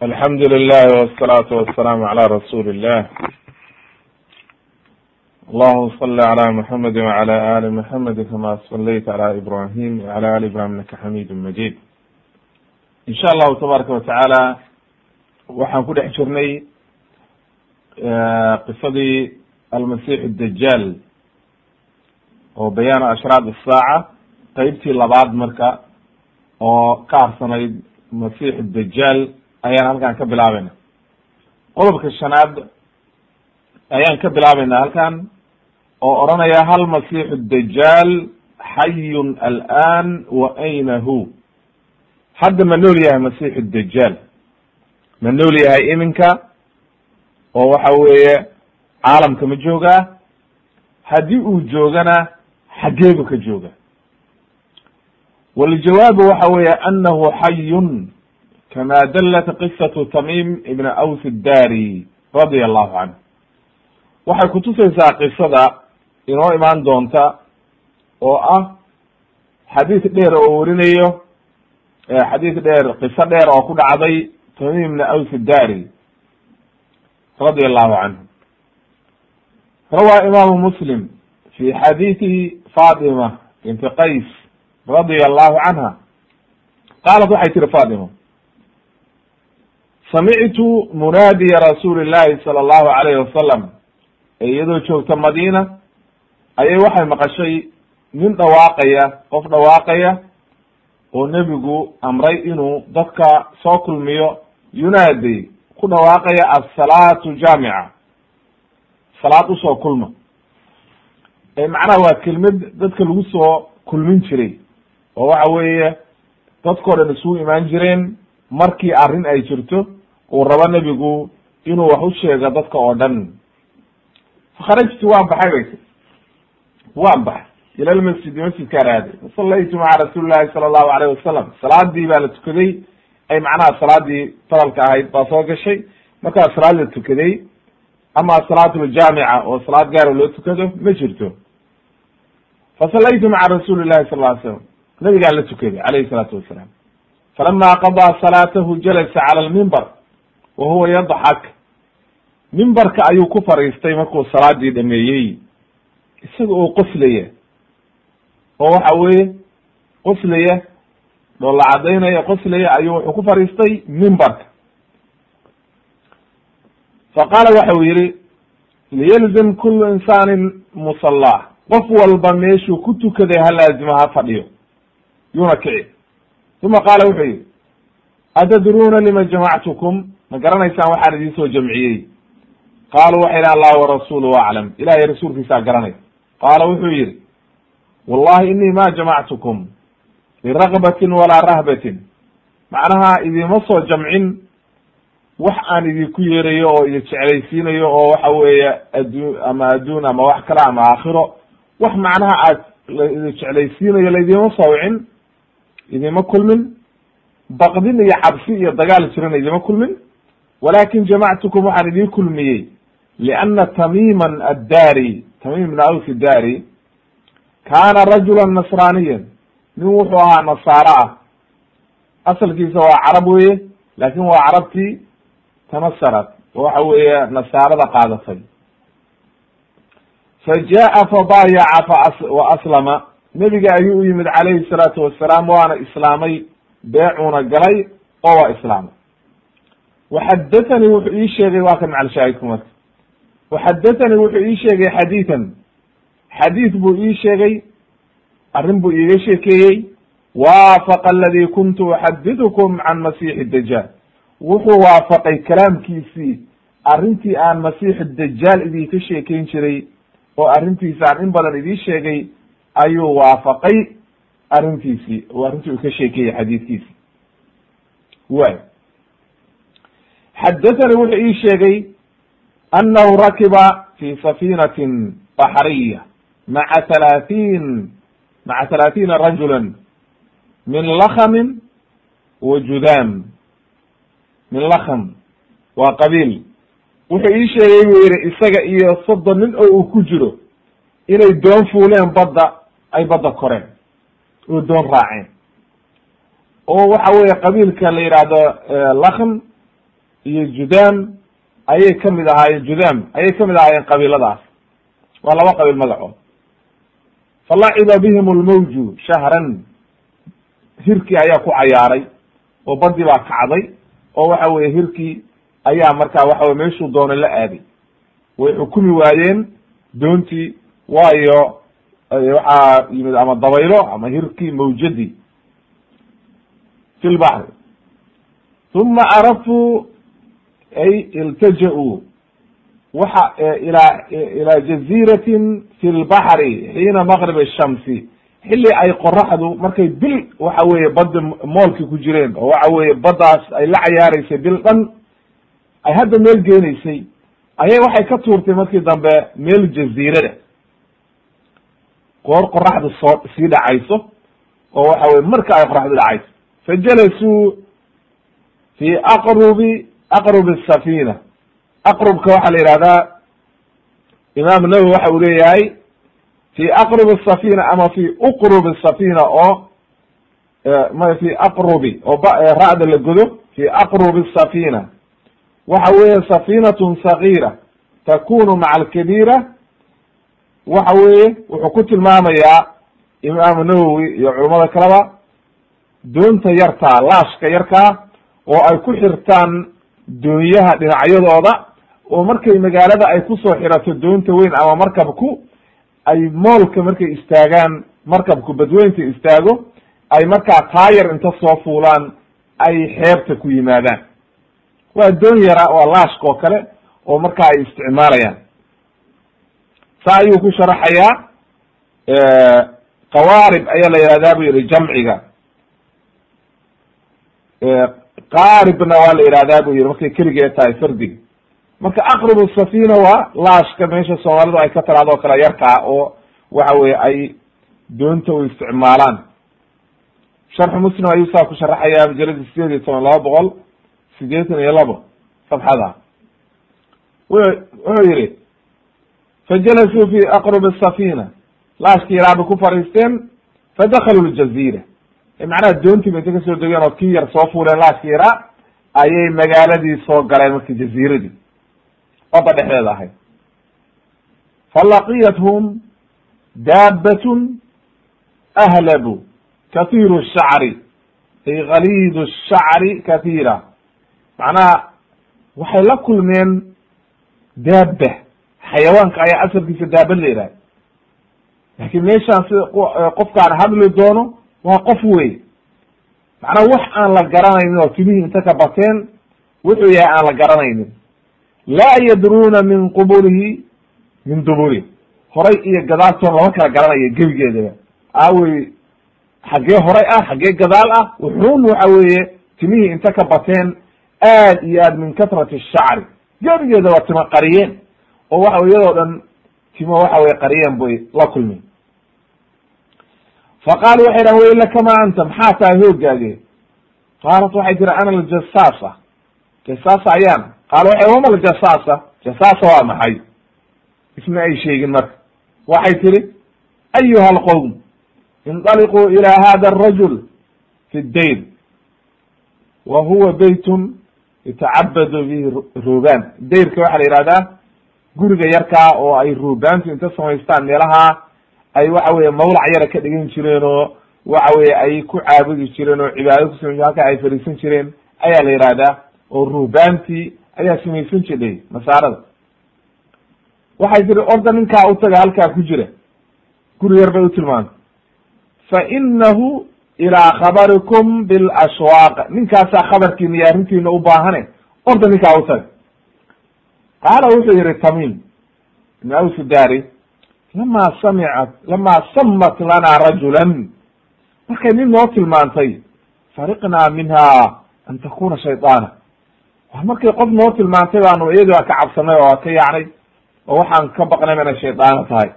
alxamdu lilah wsalaatu wasalaamu cala rasuuli illah allahuma صli cala muxamedi wcala ali muxamedi kama salayta cala ibrahim wcala ali ibrahim inaka xamidu majid. Sha allahu tabaaraka watacaala waxaan ku dhex jirnay qisadii almasix dajaal oo bayaanu ashraad isaaca qeybtii labaad marka oo ka arsanayd masix dajaal ayaan halkan ka bilaabayna qodobka shanaad ayaan ka bilaabayna halkan oo odhanaya hal masixu dajaal xayun al'an wa ayna hu hadda ma nool yahay masixu dajaal. Ma nool yahay iminka oo waxa weeye caalamka ma joogaa haddii uu joogana xageebu ka jooga. Waljawaabu waxa weeye anahu xayun kama dalat qisatu tamim ibn aws iddari radia allahu canhu waxay kutusaysaa qisada inoo imaan doonta oo ah xadiis dheer oo warinayo xadiis dheer qiso dheer oo ku dhacday tamim ibn aws iddari radia allahu canhu rawaa imaamu muslim fi xadiisi fatima binti qays radia allahu canha qaalat waxay tiri fatima samictu munaadiya rasuuli llahi sala allahu alayhi wasalam ee iyadoo joogta madiina ayay waxay maqashay nin dhawaaqaya qof dhawaaqaya oo nebigu amray inuu dadka soo kulmiyo yunaadi ku dhawaaqaya asalaatu jaamica salaad u soo kulma. Macnaha waa kelmad dadka lagu soo kulmin jiray oo waxa weeye dadkao dhan isugu imaan jireen markii arrin ay jirto uu rabo nebigu inuu wax u sheego dadka oo dhan. Fakharajtu waan baxay bay tii waan baxay. Ila lmasjidi masjidkaan aaday fasallaytu maca rasuuli llahi sala allahu alayh wasalam salaadii baa la tukaday. Ay macnaha salaadii faralka ahayd baa soo gashay. Markaa salaad la tukaday. Ama salaatuljaamica oo salaad gaara loo tukado ma jirto. Fasallaytu maca rasuuli llahi sal ly slam nabigaan la tukaday alayhi salaatu wasalaam. Falama qadaa salaatahu jalasa cala almimbar wa huwa yadxak mimbarka ayuu ku fariistay markuu salaadii dhameeyey isaga oo qoslaya oo waxa weeye qoslaya dhoolla cadaynaya qoslaya ayuu wuxuu ku fariistay mimbarka faqaala waxa uu yihi liyalzim kulu insaanin musallah qof walba meeshuu ku tukaday ha laazimo ha fadhiyo yuuna kici uma qaala wuxuu yihi atadruuna lima jamactukum ma garanaysaan waxaan idin soo jamciyey? Qaaluu waxay yihi allah warasuluhu aclam. Ilahay rasuulkiisaa garanay. Qaala wuxuu yihi wallahi inii ma jamactukum liragbatin walaa rahbatin. Macnaha idima soo jamcin wax aan idinku yeerayo oo idi jeclaysiinayo oo waxa weeye addu ama adduun ama wax kale ama aakhiro wax macnaha aad idi jeclaysiinayo laydima sawcin idima kulmin. Baqdin iyo cabsi iyo dagaal jirana idima kulmin walakin jamactukum waxaan idin kulmiyey liana tamiman addari tamim ibn aws iddari kaana rajula nasraniyan nin wuxuu ahaa nasaaro ah asalkiisa waa carab weye laakin waa carabtii tanasarat oo waxa weeye nasaarada qaadatay fa jaa fabaayaca fa wa aslama nebiga ayuu u yimid calayhi salaatu wasalaam waana islaamay beecuuna galay oo waa islaamay waxadathanii wuxuu ii sheegay waa kan macalshaahidku marka waxadathanii wuxuu ii sheegay xadiidan xadiid buu ii sheegay arrin buu iiga sheekeeyey waafaqa aladii kuntu uxadidukum can masiixi dajaal wuxuu waafaqay kalaamkiisii arrintii aan masiixi dajaal idinka sheekeyn jiray oo arrintiisi aan in badan idiin sheegay ayuu waafaqay arrintiisii oo arrintii uu ka sheekeeyey xadiidkiisi way xadathanii wuxuu ii sheegay annahu rakiba fi safinatin baxriya maca halaatin maca halaaثiina rajula min lakhamin wa judaam min lakham waa qabiil wuxuu ii sheegay buu yihi isaga iyo soddon nin oo uu ku jiro inay doon fuuleen badda ay badda koreen oo doon raaceen oo waxa weeye qabiilka la yidhaahdo lakhm iyo judaam ayay ka mid ahaayeen judaam ayay ka mid ahaayeen qabiiladaas. Waa laba qabiil magacood falaciba bihim lmawju shahran. Hirkii ayaa ku cayaaray oo badii baa kacday oo waxa weye hirkii ayaa markaa waxa weye meeshuu doonay la aaday. Way xukumi waayeen doontii waayo waxaa yimid ama dabaylo ama hirkii mawjadii fi lbaxri uma arafuu ay iltaja-uu waxa ilaa ilaa jaziratin fi lbaxri xiina maqrib shamsi xilli ay qoraxdu markay bil waxa weeye badda moolki ku jireen oo waxa weeye baddaas ay la cayaareysay bil dhan ay hadda meel geenaysay ayay waxay ka tuurtay markii dambe meel jaziirada goor qoraxdu soo sii dhacayso oo waxa weye marka ay qoraxdu dhacayso fajalasuu fi aqrubi aqrubi safina aqrubka waxaa la yihahdaa imaam nawowi waxa uu leeyahay fi aqrubi safina ama fi uqrubi safina oo ma fi aqrubi oo ra'da la godo fi aqrubi safina waxa weeye safinatun sagiira takunu maca alkabiira waxa weeye wuxuu ku tilmaamayaa imaamu nawowi iyo culamada kaleba doonta yartaa laashka yarkaa oo ay ku xirtaan doonyaha dhinacyadooda oo markay magaalada ay ku soo xirato doonta weyn ama markabku ay moolka markay istaagaan markabku badweynta istaago ay markaa taayar inta soo fuulaan ay xeebta ku yimaadaan. Waa doon yara waa laashka oo kale oo markaa ay isticmaalayaan. Saa ayuu ku sharaxayaa qawaarib ayaa la yihahdaa bu yihi jamciga qaaribna waa la yihahdaa bu yihi markay keligeed tahay fardiga marka aqrab safina waa laashka meesha soomaalidu ay ka tiraado o kale yarkaa oo waxa weye ay doonta u isticmaalaan. Sharxu muslim ayuu saa ku sharaxaya majalada sideed iyo toban laba boqol sideetan iyo labo sabxada wuxuu yihi fajalasuu fi aqrubi safina laashki yaraa bay ku fariisteen fadakaluu ljazira macnaha doontii ba inta ka soo degeen oo kii yar soo fuuleen laashki yaraa ayay magaaladii soo galeen marka jaziiradii badda dhexdeeda ahayd falaqiyathum daabatun ahlabu kathiru shacri ay galiidu shacri kathira macnaha waxay la kulmeen daaba xayawaanka ayaa asalkiisa daabad la yidhaha laakiin meeshaan sida qofkaan hadli doono waa qof wey macnaha wax aan la garanaynin oo timihii inta ka bateen wuxuu yahay aan la garanaynin. Laa yadruuna min qubulihi min duburi. Horay iyo gadaaltoon lama kala garanayo gebigeedaba. Aawey xaggee horay ah xaggee gadaal ah wuxuun waxa weeye timihii inta ka bateen aad iyo aad min katrati shacri. Gebigeeda waa timo qariyeen. Oo waxa iyadoo dhan timo waxa weye qariyeen bay la kulmeen faqaalu waxay dhahan wayla kama anta maxaa tahay hoogaage qaalat waxay tiri ana aljasaasa jasaasa ayaan qaala waxay wama aljasaasa jasaasa waa maxay isma ay sheegin marka waxay tiri ayuha alqowm indaliquu ila hada arajul fi dayn wa huwa beytun yatacabadu bihi ruban dayrka waxaa la yihahdaa guriga yarkaa oo ay ruubaantu inta samaystaan meelaha ay waxa weye mawlac yara ka dhigan jireen oo waxa weye ay ku caabudi jireen oo cibaado kusamay halka ay fariisan jireen ayaa la yihahdaa oo ruhbaantii ayaa samaysan jirdhay nasaarada waxay tiri orda ninkaa utaga halkaa ku jira. Guri yar bay u tilmaantay. Fa inahu ilaa khabarikum bilashwaaq ninkaasaa khabarkiina iyo arrintiina u baahane orda ninkaa utaga qaala wuxuu yihi tamim ibn lama samicat lama samat lana rajulan markay nin noo tilmaantay fariqnaa minha an takuna shayطaana wa markay qof noo tilmaantay baanu iyadii ka cabsanay oo ka yaacnay oo waxaan ka baqnay inay shaydaano tahay.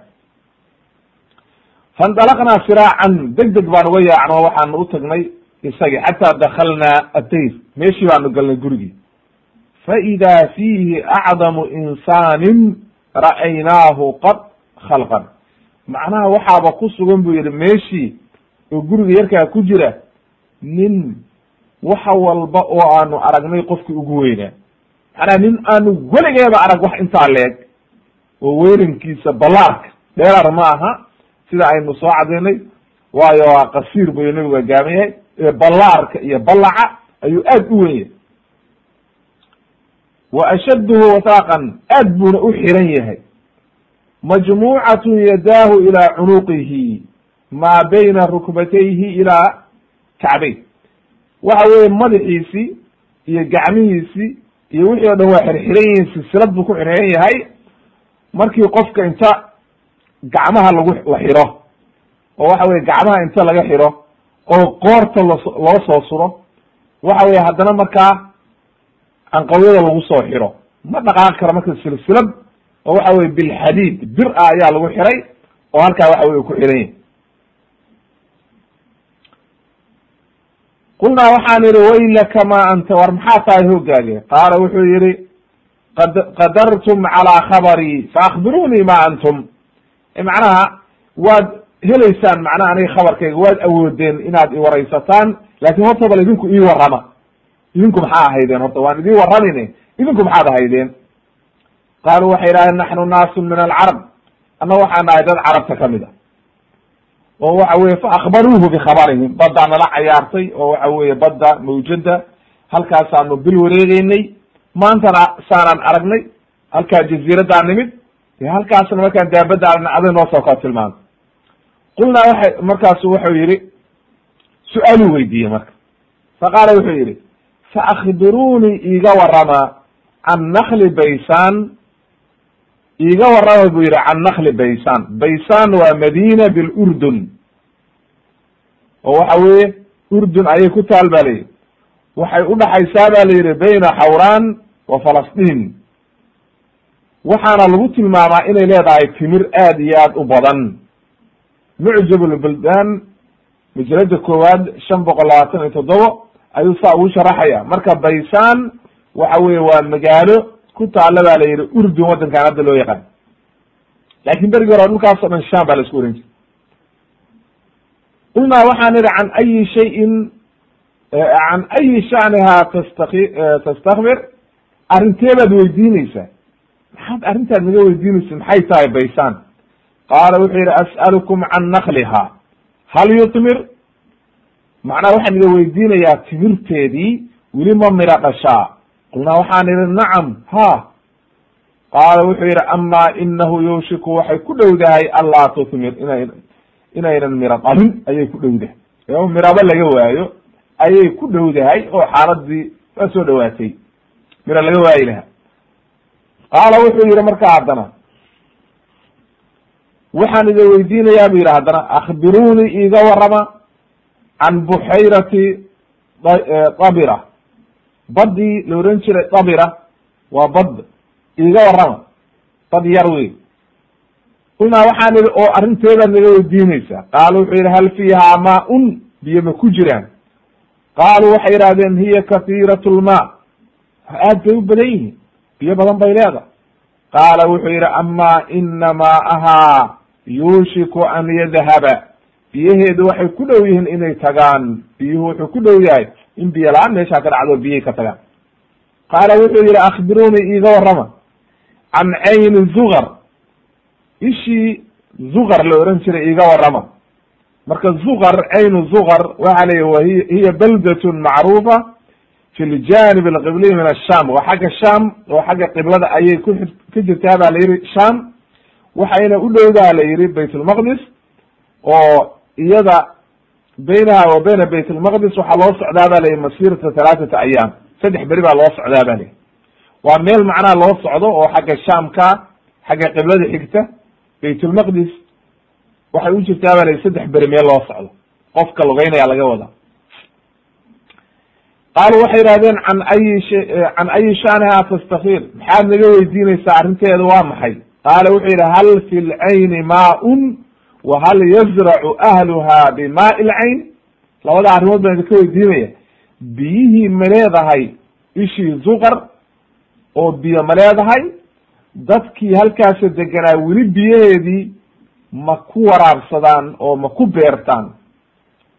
faindalaqnaa siraacan deg deg baan uga yaacno waxaanu u tagnay isagii xataa dakalnaa adayr meeshii baanu galnay gurigii. faida fiihi acdamu insaanin ra'aynaahu qad khalqan. Macnaha waxaaba ku sugan buu yihi meeshii oo guriga yarkaa ku jira nin waxa walba oo aanu aragnay qofkii ugu weynaa macnaha nin aanu weligeeba arag wax intaa leeg oo weynankiisa ballaarka dheerar ma aha sida aynu soo cadaynay waayo waa qasiir buyu nabigu agaaman yahay ee ballaarka iyo ballaca ayuu aad u wen yahay. Wa ashadduhu wasaaqan aad buuna u xiran yahay majmuucatun yadaahu ilaa cunuqihi maa bayna rukbatayhi ilaa kacbay waxa weeye madaxiisii iyo gacmihiisii iyo wixii o dhan waa xirxiran yihiin silsilad buu ku xirxiran yahay. Markii qofka inta gacmaha lagu la xiro oo waxa weye gacmaha inta laga xiro oo qoorta los loo soo suro waxa weye haddana markaa anqawyada lagu soo xiro. Ma dhaqaaqi karo marka silsilad oo waxa weye bilxadiid bir ah ayaa lagu xiray oo halkaa waxa weye ku xiran yahay. Qulnaa waxaan idhi waylaka ma anta war maxaa tahay hoogaage qaala wuxuu yihi qad qadartum calaa khabarii faakbiruunii ma antum. Macnaha waad heleysaan macnaha aniga khabarkayga waad awoodeen inaad iwaraysataan laakin horta bal idinku ii warrama. Idinku maxaa ahaydeen horta? Waan idin warramine. Idinku maxaad ahaydeen qaaluu waxay yidhahdeen naxnu naasun min alcarab anna waxaan nahay dad carabta ka mid a oo waxa weye faakbaruuhu bikhabarihim baddaa nala cayaartay oo waxa weye badda mawjada halkaasaanu bil wareegeynay maantana saanaan aragnay halkaa jaziiraddaa nimid halkaasna markaan daabadda aragna aday noo soo kala tilmaamay qulnaa waxay markaasu wuxuu yihi su'aaluu weydiiyey marka faqaala wuxuu yihi faakbiruunii iiga warama can nakli baysaan iiga warrama buu yihi can nakli baysan baysan waa madina bilurdun oo waxa weye urdun ayay ku taal ba layihi waxay udhaxaysaa ba la yihi bayna xawraan wa falastiin. Waxaana lagu tilmaamaa inay leedahay timir aad iyo aad u badan. Mucjab lbuldan majalada koowaad shan boqol labaatan iyo toddobo ayuu saa ugu sharaxaya marka baysan waxa weye waa magaalo ku taala ba la yihi urdun waddankan hadda loo yaqaan. Lakin berigi hore dhulkaas o dhan sham baa la isku oran jiri qulnaa waxaan idhi can ayi shayin can ayi shaniha tastaki tastakbir arrintee baad weydiineysaa maxaad arrintaad naga weydiinaysa maxay tahay baysan qaala wuxuu yihi as'alukum can nakliha hal yutmir macnaha waxaan iga weydiinayaa timirteedii weli ma mira dhashaa qulnaa waxaan idhi nacam ha. Qaala wuxuu yihi ama inahu yuushiku waxay ku dhowdahay anlaa tutmir ina inaynan miro dhalin ayay ku dhowdahay. O miraba laga waayo ayay ku dhowdahay oo xaaladii waa soo dhawaatay. Miro laga waayi lahaa. Qaala wuxuu yihi markaa haddana waxaan idin weydiinayaa bu yidhi haddana akbiruunii iiga warrama can buxayrati dabira baddii la oran jiray dabira waa bad iiga warrama. Bad yar wey qulnaa waxaan idhi oo arrinteedaad naga weydiinaysaa qaala wuxuu yidhi hal fiihaa maa-un? Biyo ma ku jiraan. Qaaluu waxay yidhahdeen hiya kahiirat lmaa aad bay u badan yihiin. Biyo badan bay leedahay. Qaala wuxuu yidhi amaa ina maa'ahaa yuushiku an yadhaba biyaheedu waxay ku dhow yihiin inay tagaan. Biyuhu wuxuu ku dhow yahay in biyo la'aan meeshaa ka dhacdo biyahay ka tagaan qaala wuxuu yihi akbiruunii iiga warrama can cayni zugar? Ishii zugar la oran jiray iiga warrama. Marka zugar caynu zugar waxa la yihi hiya baldatun macruufa fi ljanib alqibliy min asham waa xagga sham oo xagga qiblada ayay ku ka jirtaa ba la yihi sham waxayna u dhowdaa la yihi bayt oo iyada baynaha wa bayna bayt lmaqdis waxaa loo socdaa ba layihi masirata halaathata ayaam saddex beri baa loo socdaa ba layihi waa meel macnaha loo socdo oo xagga shamka xagga qiblada xigta baytulmaqdis waxay u jirtaa ba layihi saddex beri meel loo socdo qofka lugeynaya laga wada qaalu waxay yihahdeen can ayi can ayi shaniha tastakir maxaad naga weydiinaysaa arrinteeda waa maxay qaala wuxuu yidhi hal fi lcayni maa-un wa hal yazracu ahluha bimaai lcayn labada arrimood baan idinka weydiinaya biyihii ma leedahay ishii zuqar oo biyo ma leedahay dadkii halkaasa deganaa weli biyaheedii ma ku waraabsadaan oo ma ku beertaan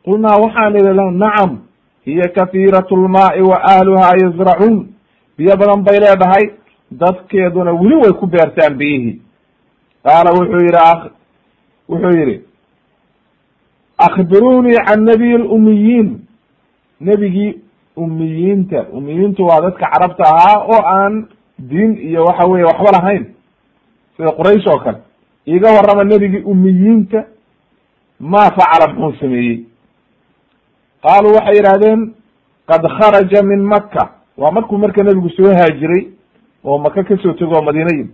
qulnaa waxaan idhi la nacam hiya kahiirat lmaai wa ahluha yazracuun biyo badan bay leedahay dadkeeduna weli way ku beertaan biyihii qaala wuxuu yihi wuxuu yihi akbirunii can nabiy lumiyiin nebigii umiyiinta umiyiintu waa dadka carabta ahaa oo aan diin iyo waxa weye waxba lahayn. Sida quraysh oo kale. Iga warrama nebigii umiyiinta ma facala muxuu sameeyey? Qaaluu waxay yidhahdeen qad kharaja min maka waa markuu marka nebigu soo haajiray oo maka ka soo tego oo madiina yimi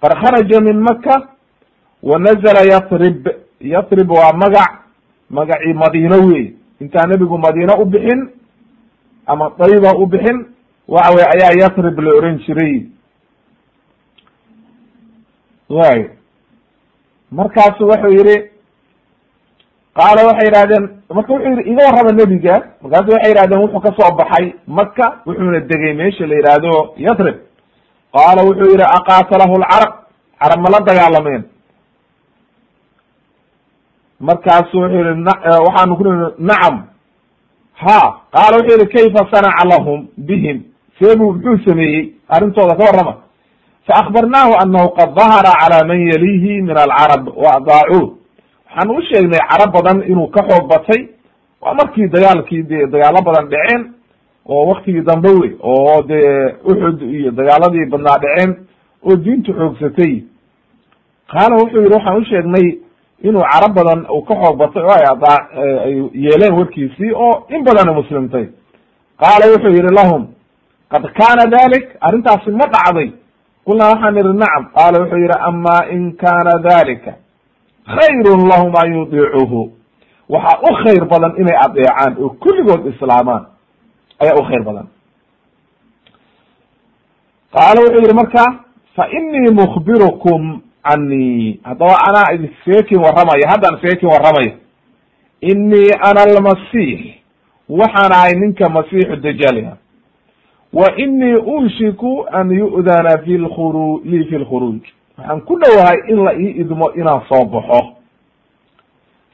qad kharaja min maka wa nazala yatrib yatrib waa magac. magacii madiino wey intaa nebigu madiina u bixin ama dayba u bixin waxa weye ayaa yatrib la oran jiray. Way markaasu wuxuu yihi qaala waxay yihahdeen marka wuxuu yihi iga warrama nebiga. Markaasu waxay yihahdeen wuxuu ka soo baxay maka wuxuuna degay meesha la yihahdo yatrib. Qaala wuxuu yihi aqaatalahu lcarab carab ma la dagaalameen markaasu wuxuu yihi waxaanu ku nii nacam. Ha qaala wuxuu yihi kayfa sanaca lahum bihim? Seebuu muxuu sameeyey arrintooda ka warrama. Faakbarnaahu anahu qad dahara cala man yalihi min alcarab wa adaacuuh waxaan u sheegnay carab badan inuu ka xoog batay waa markii dagaalkii de dagaalo badan dhaceen oo waktigii dambe wey oo dee uxud iyo dagaaladii badnaa dhaceen oo diintu xoogsatay. Qaala wuxuu yihi waxaan u sheegnay inuu carab badan uu ka xoog batay oo ay adaa ay yeeleen warkiisii oo in badana muslimtay. Qaala wuxuu yihi lahum qad kaana dalik arrintaasi ma dhacday. Qulnaa waxaan ihi nacam. Qaala wuxuu yihi ama in kana dalika khayrun lahum an yudiicuhu waxaa u khayr badan inay adeecaan oo kulligood islaamaan. Ayaa u khayr badan. Qaala wuxuu yihi marka fa inii mukbirukum canii haddaba anaa idin seekin warramaya haddaan seekin warramaya. Inii ana almasiix waxaan ahay ninka masiixu dajaalha wa inii unshiku an yu'dana fi lkhuru lii fi lkhuruuj waxaan ku dhowahay in la ii idmo inaan soo baxo.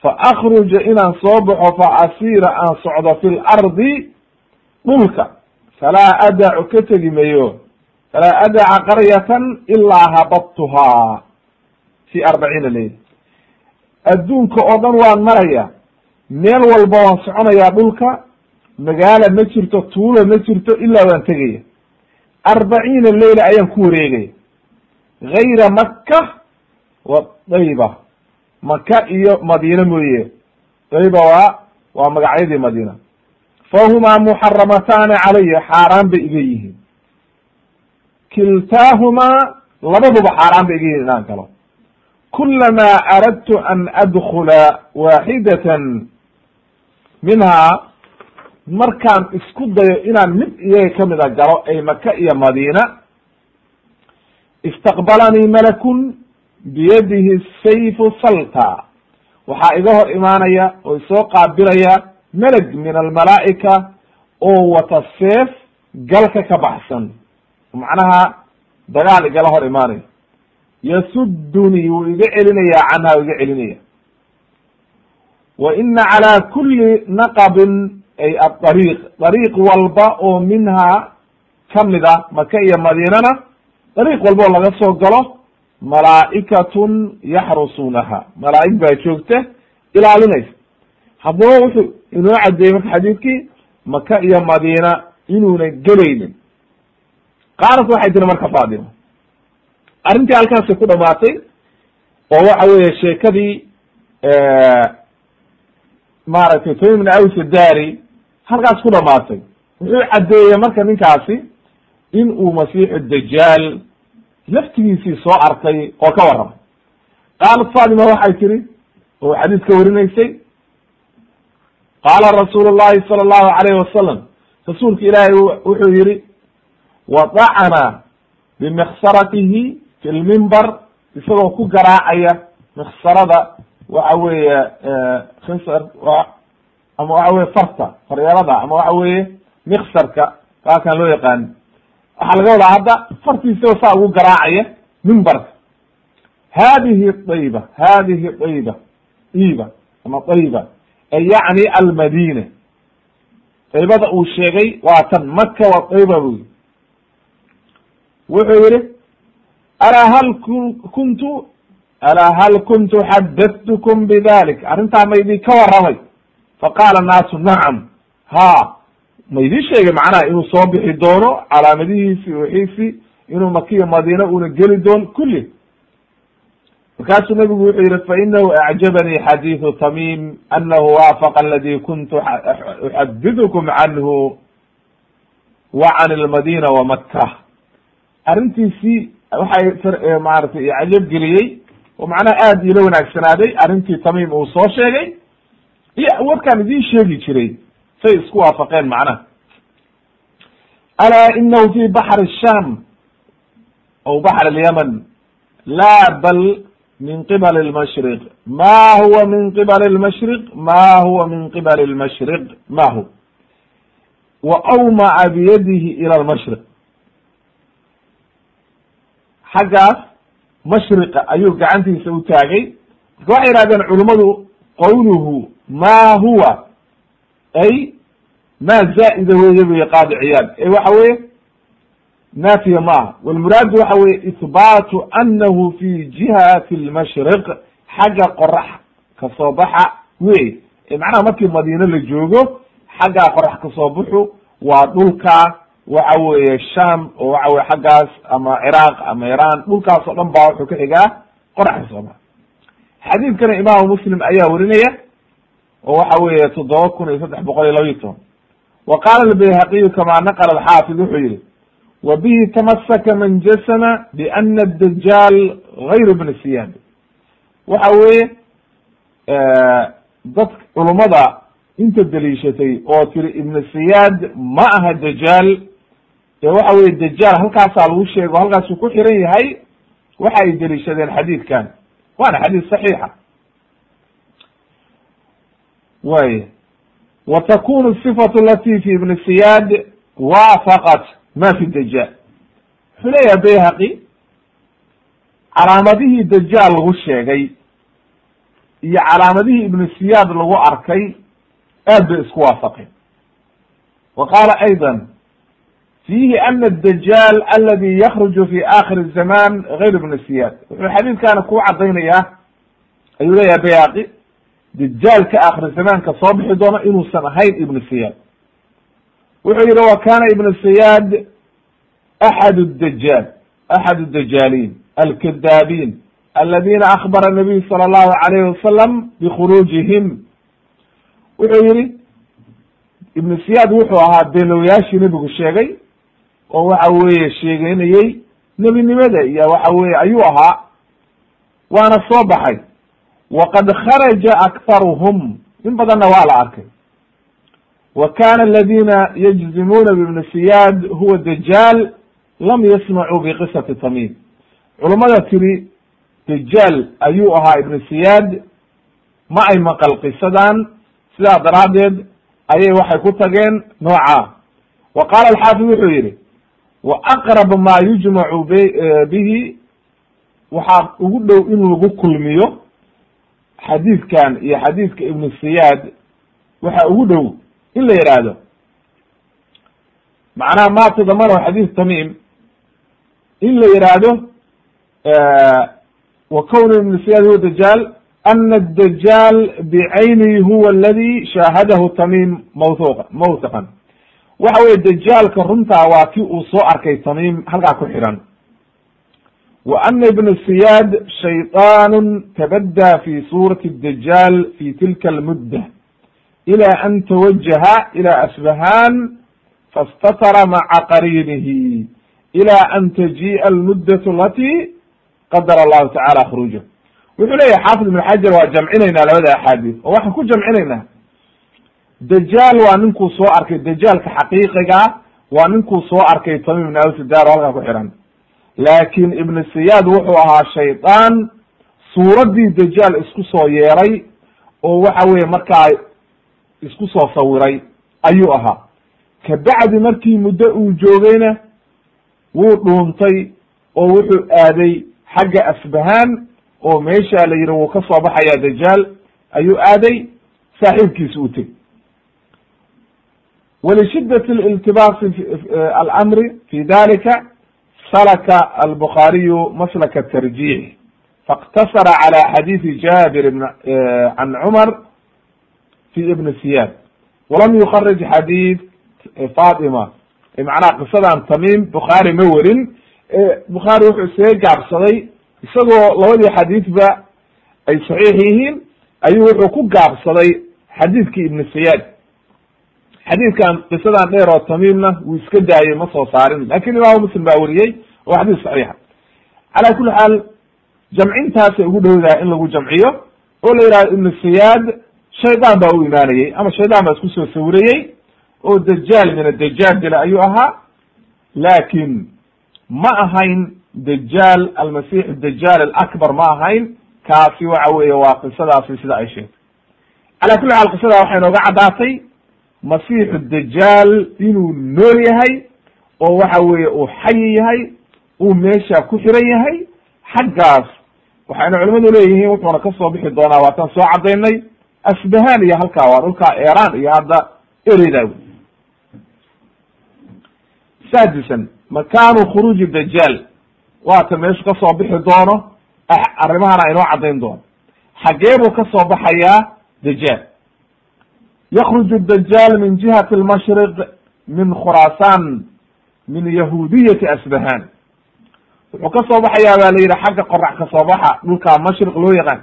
Fa akhruja inaan soo baxo fa asiira aan socdo fi lardi dhulka. Falaa adacu ka tegi mayo. Falaa adaca qaryatan ilaa habadtuhaa fi arbaciina leyla adduunka oo dhan waan maraya meel walba waan soconayaa dhulka. Magaala ma jirto tuulo ma jirto ilaa waan tegaya arbaciina leyla ayaan ku wareegaya gayra maka wa dayba maka iyo madiina mooye. Dayba waa waa magacyadii madiina. Fahumaa muxaramataani calaya xaaraan bay iga yihiin. Kiltaahumaa labaduba xaaraan bay iga yihiin inaan galo kulamaa aradtu an adkula waaxidatan minhaa markaan isku dayo inaan mid iyaga kamida galo ay maka iyo madiina istaqbalanii malakun biyadihi sayfu salta waxaa iga hor imaanaya oo isoo qaabilaya meleg min almalaa'ika oo wata seef galka ka baxsan macnaha dagaal igala hor imaanaya yasuddunii wuu iga celinayaa canha iga celinaya wa ina calaa kuli naqabin ay adariiq dariiq walba oo minhaa ka mid a maka iyo madiinana dariiq walba oo laga soo galo malaa'ikatun yaxrusuunaha. Malaa'ig baa joogta ilaalinaysa. Haddaba wuxuu inoo caddeeyey marka xadiidkii maka iyo madiina inuuna gelaynin. Qaalat waxay tiri marka faadima arrintii halkaasay ku dhamaatay oo waxa weeye sheekadii maaragtay tamim aws dari halkaas ku dhamaatay wuxuu caddeeyey marka ninkaasi in uu masiixu dajaal laftigiisii soo arkay oo ka warramay. Qaalat fatima waxay tiri oo xadiiska warinaysay qaala rasuulu llahi sala allahu alayhi wasalam rasuulka ilaahay wuxuu yihi wadacana bimiksaratihi fi lmimbar isagoo ku garaacaya miksarada waxa weeye khinsar ama waxa weye farta faryeelada ama waxa weeye miksarka kaakan loo yaqaani waxaa laga wadaa hadda fartiisao saa ugu garaacaya mimbarka hadihi dayba hadihi dayba iba ama dayba ay yacni almadina daybada uu sheegay waa tan maka wa dayba buyi wuxuu yihi alaa hal kuntu alaa hal kuntu xadathtukum bidalik arrintaa ma idinka warramay faqaala naasu nacam ha ma idin sheegay macnaha inuu soo bixi doono calaamadihiisi wixiisi inuu makiya madiina una geli doono kulli markaasuu nabigu wuxuu yihi fainahu acjabanii xadiidu tamim anahu waafaqa aladi kuntu uxadithukum canhu wa can almadina wa maka arrintiisii waxay maratay cajab geliyey oo macnaha aada iila wanaagsanaaday arrintii tamim uu soo sheegay. Iyo warkaan idiin sheegi jiray say isku waafaqeen macnaha. Alaa inahu fi baxr sham aw baxr alyaman la bal min qibal lmashriq ma huwa min qibal lmashriq ma huwa min qibal lmashriq ma hu wa awmaca biyadihi ila lmashriq xaggaas mashriqa ayuu gacantiisa u taagay. Marka waxay yihahdeen culummadu qawluhu ma huwa? Ay ma zaa'ida weeye buy qaadi ciyaad. Ee waxa weye naafiya ma walmuraadu waxa weye ihbaatu anahu fi jihati lmashriq xagga qorax ka soo baxa wey ee macnaha markii madiine la joogo xaggaa qorax ka soo baxu waa dhulka waxa weeye sham oo waxa weye xaggaas ama ciraaq ama iran dhulkaas oo dhan baa wuxuu ka xigaa qorax ka soo baxa xadiidkana imaamu muslim ayaa werinaya oo waxa weeye toddoba kun iyo saddex boqol iyo labayo toban. Wa qaala albayhaqiyu kama naqla alxaafid wuxuu yihi wa bihi tamasaka man jasama biana adajaal gayru bni siyaad. Waxa weeye dad culummada inta deliishatay oo tiri ibn siyaad ma aha dajaal ee waxa weye dajaal halkaasaa lagu sheego halkaasuu ku xiran yahay waxa ay deliishadeen xadiidkan. Waana xadiis saxiixa. Way wa takunu sifatu alati fi ibni siyaad waafaqat ma fi dajaal wuxuu leeyahay bayhaqi calaamadihii dajaal lagu sheegay iyo calaamadihii ibnu siyaad lagu arkay aad bay isku waafaqeen. Wa qaala ayضa fiihi ana adajaal aladi yakruju fi akhir الzaman gayr ibni siyaad wuxuu xadiidkaana ku cadaynayaa ayuu leeyahay bayhaqi dajaalka akhir zamaanka soo bixi doona inuusan ahayn ibnu siyaad wuxuu yihi wa kana ibnu siyaad axad dajaal axad dajaaliin alkadaabin aladina akbara nabiyu sala allahu alayhi wasalam bikhuruujihim wuxuu yihi ibnu siyaad wuxuu ahaa beenlowyaashii nebigu sheegay oo waxa weeye sheegeynayey nebinimada iyo waxa weye ayuu ahaa waana soo baxay. Waqad kharaja akharuhum in badanna waa la arkay. Wa kana aladina yajzimuuna bibni siyaad huwa dajaal lam yasmacuu biqisati tamim culummada tiri dajaal ayuu ahaa ibnu siyaad ma ay maqal qisadan sidaa daraaddeed ayay waxay ku tageen nooca. Wa qaala alxaafid wuxuu yihi wa aqrab ma yujmacu bihi waxaa ugu dhow in lagu kulmiyo xadiidkan iyo xadiidka ibnu siyaad waxa ugu dhow in la yidhaahdo macnaha ma tadamanahu xadiid tamim in la yidhaahdo wa kwn ibn siyaad huwa dajaal ana adajaal bicaynihi huwa aladi shaahadahu tamim mawthuqa mawthiqan waxa weye dajaalka runtaa waa kii uu soo arkay tamim halkaa ku xiran. Wa ana ibn siyaad shayطaan tabadda fi suurati dajaal fi tilka almudda. Ila an tawajaha ila asbahan fastatara maca qariinihi. Ila an tajii'a almuddat alati qadara allahu tacala khuruuja wuxuu leeyahay xaafid ibn xajar waa jamcinaynaa labada axaadiis. Oo waxaan ku jamcinaynaa dajaal waa ninkuu soo arkay dajaalka xaqiiqigaa waa ninkuu soo arkay tamim ibn awsidar oo halkaa ku xiran. Laakin ibn siyaad wuxuu ahaa shaydaan suuraddii dajaal isku soo yeeray oo waxa weye markaa isku soo sawiray ayuu ahaa. Kabacdi markii muddo uu joogayna wuu dhuuntay oo wuxuu aaday xagga asbahaan oo meesha la yidhi wuu ka soo baxayaa dajaal ayuu aaday saaxiibkiisa u teg walishidat iltibaasi alamri fi dalika salaka albukhaariyu maslaka tarjiix faاktasara calى xadiidi jabir can cumar fi ibn siyad walam yukarij xadiid fatima macnaha qisadan tamim bukhaari ma werin bukhaari wuxuu isaga gaabsaday isagoo labadii xadiidba ay saxiix yihiin ayuu wuxuu ku gaabsaday xadiidkii ibn siyad xadiidkan qisadan dheer oo tamiimna wuu iska daayey ma soo saarin. Lakin imaamu muslim baa weriyey oo xadiis saxiixa cala kuli xaal jamcintaasay ugu dhowdahay in lagu jamciyo oo la yidhahdo ibnu siyaad shaydaan baa u imaanayey ama shaydaan baa isku soo sawirayey oo dajaal min adajaal dila ayuu ahaa. Laakin ma ahayn dajaal almasix dajaal alakbar ma ahayn. Kaasi waxa weeye waa qisadaasi sida ay sheegtay. Cala kuli xaal qisada waxay nooga caddaatay masiixu dajaal inuu nool yahay oo waxa weeye uu xayi yahay uu meesha ku xiran yahay xaggaas waxayna culimadu leeyihiin wuxuuna ka soo bixi doonaa waataan soo cadaynay asbahan iyo halkaa waa dhulkaa iran iyo hadda ereydaa wey saadisan makaanu khuruuji dajaal waata meeshu ka soo bixi doono arrimahana inoo caddayn doono xagee buu ka soo baxayaa dajaal yakruju dajaal min jihati almashriq min khurasan min yahudiyati asbahan wuxuu ka soo baxayaa baa la yidhi xagga qorax ka soo baxa. Dhulka mashriq loo yaqaan.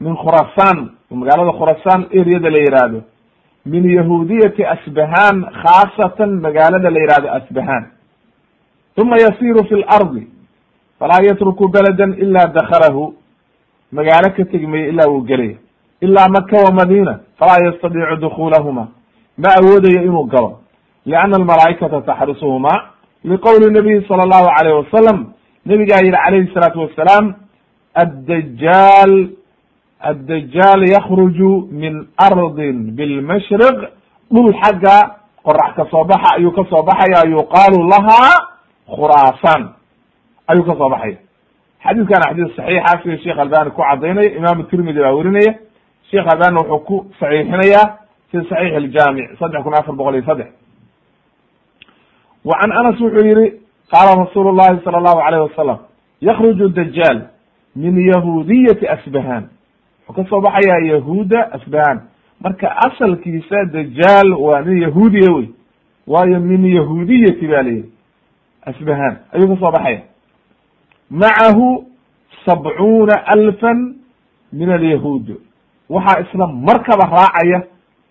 min khurasan magaalada khurasan areada la yihahdo min yahudiyati asbahan khaasatan magaalada la yihahdo asbahan uma yasiru fi lardi falaa yatruku baladan ila dakhalahu magaalo ka tegmaya ilaa wuu gelaya ilaa maka wa madina falaa yastadiicu dukulahuma ma awoodayo inuu galo lianna almalaa'ikata taxrusuhuma liqowli nabiyi sala allahu alayh wasalam nabigaa yihi calayhi salaatu wasalaam addajaal addajaal yakruju min ardin bilmashriq dhul xagga qorax ka soo baxa ayuu ka soo baxaya yuqaalu lahaa khuraasan ayuu ka baxaya xadiiskana xadiis saxiixa sida sheekh albani ku cadaynaya imaamu tirmidi baa werinaya sheekh albanina wuxuu ku saxiixinayaa fi saxiix aljaamic saddex kun afar boqol iyo saddex. Wa can anas wuxuu yihi qaala rasuulu llahi sala allahu alayh wasalam yakruju dajaal min yahudiyati asbahan wuxuu ka soo baxayaa yahuuda asbahan marka asalkiisa dajaal waa nin yahuudiya wey waayo min yahudiyati ba la yihi asbahan ayuu ka soo baxaya macahu sabcuuna alfan min alyahuud waxaa isla markaba raacaya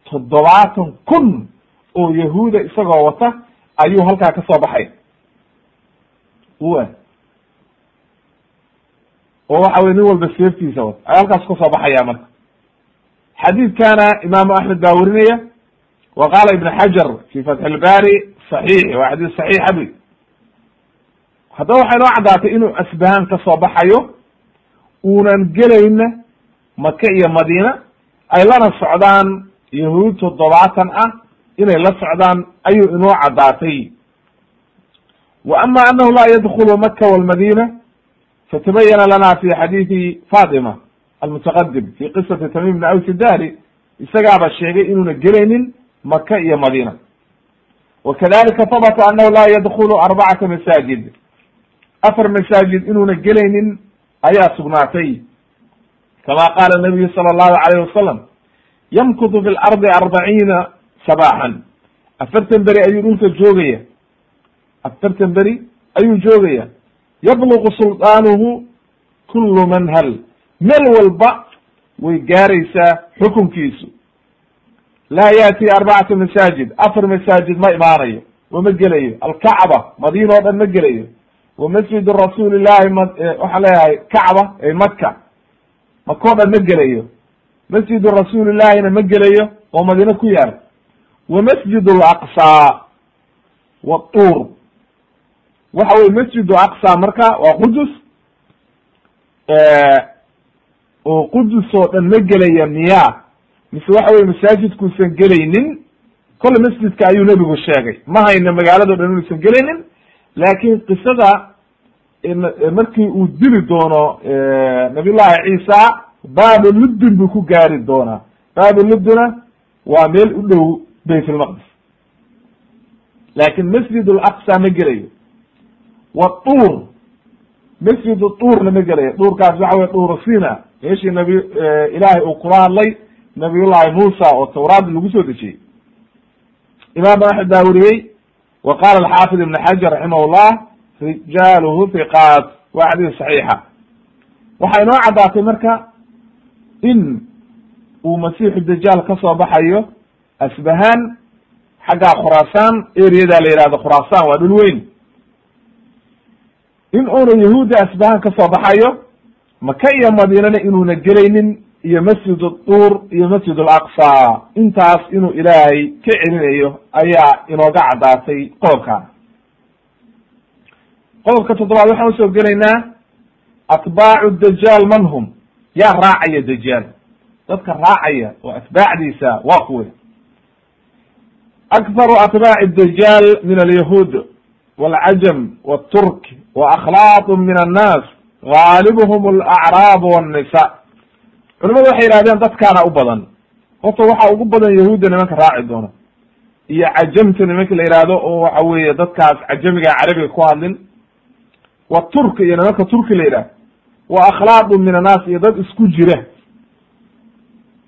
toddobaatan kun oo yahuuda isagoo wata ayuu halkaa ka soo baxaya wa oo waxa weye nin walba seeftiisa wata. Ayuu halkaas ka soo baxaya marka. Xadiidkana imaamu axmed baa werinaya wa qaala ibn xajar fi fatx ilbari saxiix waa xadiis saxiixa bu haddaba waxay noo caddaatay inuu asbahan ka soo baxayo uunan gelayna maka iyo madiina ay lana socdaan yahuud toddobaatan ah inay la socdaan ayuu inoo caddaatay. Wa ama anahu laa yadkulu maka walmadina fatabayana lana fi xadiidi fatima almutaqadim fi qisati tamim bni aws dari isagaaba sheegay inuuna gelaynin maka iyo madina wa kadalika habata anahu laa yadkulu arbacata masaajid. Afar masaajid inuuna gelaynin ayaa sugnaatay kama qaala nabiyu sala allahu alayh wasalam yamkutu fi lardi arbaciina sabaaxan afartan beri ayuu dhulka joogaya afartan beri ayuu joogaya yabluqu sulطaanuhu kulu man hal meel walba way gaaraysaa xukunkiisu laa yaati arbacata masaajid afar masaajid ma imaanayo wama gelayo alkacba madiina o dhan ma gelayo wa masjid rasuuli llahi waxaan leeyahay kacba ee maka dhan ma gelayo? Masjidu rasuulillahina ma gelayo? Oo madiine ku yaal. Wa masjid alaqsaa wa waxa weye masjid aqsa marka waa qudus oo qudus oo dhan ma gelaya miya. Mise waxa weye masaajidkuusan gelaynin kolle masjidka ayuu nebigu sheegay. Ma hayna magaalado dhan inuusan gelaynin laakin qisada markii uu dili doono nabiy llahi ciisa baabu luddin buu ku gaari doonaa baabu luddina waa meel u dhow bayt lmaqdis laakin masjid alaqsa ma gelayo. Watuur masjid tuurna ma gelaya dhuurkaas waxa weye dhuuru sina meeshii nabi ilaahay uu kula hadlay nabiyullahi muusa oo tawraad lagu soo dejiyey. Imaam axmed baa weriyey wa qala alxaafid ibn xajar raximah llah rijaaluhu hiqaat waa xadiis saxiixa. Waxaa inoo caddaatay marka in uu masiixu dajaal ka soo baxayo asbahaan xagga khuraasaan areada la yihahdo khuraasaan waa dhul weyn. In uuna yahuudda asbahaan ka soo baxayo maka iyo madiinana inuuna gelaynin iyo masjid duur iyo masjid alaqsa intaas inuu ilaahay ka celinayo ayaa inooga caddaatay qodobka qodobka toddobaad waxaan u soo gelaynaa atbaacu dajaal man hum? Yaa raacaya dajaal. Dadka raacaya oo atbaacdiisa waa kuwe. Akharu atbaaci dajaal min alyahuud walcajam walturk wa akhlaaq min annaas gaalibuhum alacraab wannisa. Culimadu waxay yihahdeen dadkaana u badan. Horta waxaa ugu badan yahuudda nimanka raaci doona. Iyo cajamta nimanka la yihahdo oo waxa weeye dadkaas cajamiga carabiga ku hadlin wa turk iyo nimanka turki la yidhahdo wa akhlaaqu min annaas iyo dad isku jira.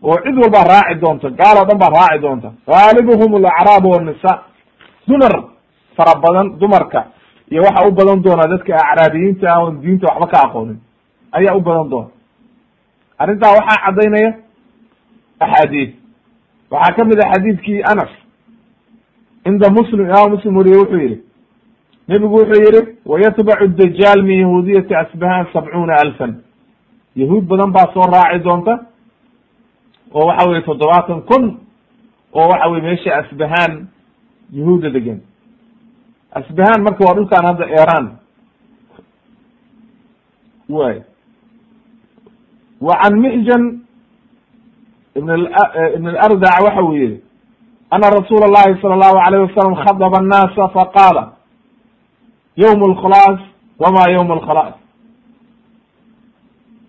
Oo cid walbaa raaci doonta gaal oo dhan baa raaci doonta. Gaalibuhum alacraab wannisa dumar fara badan dumarka iyo waxa u badan doona dadka acraabiyiinta ah diinta waxba ka aqoonin. Ayaa u badan doona. Arrintaa waxaa caddaynaya axaadiis. Waxaa ka mid ah xadiidkii anas. Cinda muslim imaam muslim weriye wuxuu yihi nebigu wuxuu yihi wayatbacu dajaal min yahuudiyati asbahan sabcuuna alfan yahuud badan baa soo raaci doonta oo waxa weye toddobaatan kun oo waxa weye meesha asbahaan yahuudda degan asbahaan marka waa dhulkaan hadda iran way wa can mixjan ibn ibn alardac waxa yihi ana rasuula allahi sala allahu alayh wasalam khadaba annaasa faqaala yawm alkhalaas wama yawm alkhalaas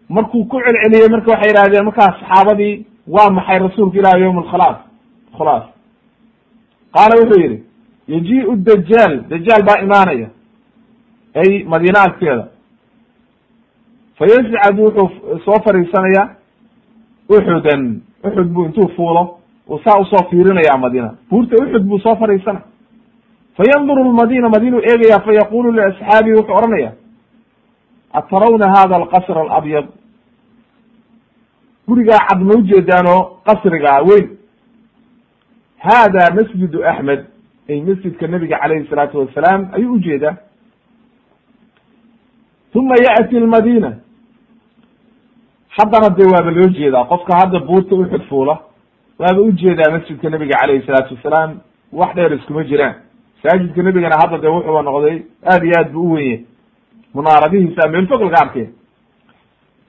markuu ku celceliyey marka waxay yihahdeen markaas saxaabadii waa maxay rasuulka ilahi yawm alkhalaas khalaas qaala wuxuu yihi yaji-u dajaal dajaal baa imaanaya ay madiine agteeda fayascad wuxuu soo fariisanaya uxudan uxud buu intuu fuulo uu saa u soo fiirinaya madiina buurta uxud buu soo fariisanay fayanduru lmadina madiinuu eegaya fayaqulu liasxaabihi wuxuu odhanaya atarawna hada alqasr alabyad gurigaa cad ma ujeedaanoo qasrigaa weyn hada masjidu axmed ay masjidka nabiga calayhi salaatu wasalaam ayuu u jeedaa uma ya'ti almadina haddana dee waaba loo jeedaa qofka hadda buurta uxud fuula waaba u jeedaa masjidka nabiga calayhi salaatu wasalaam wax dheer iskuma jiraan masaajidka nebigana hadda dee wuxuuba noqday aad iyo aad bu u wenye munaaradihiisa meel fog laga arkay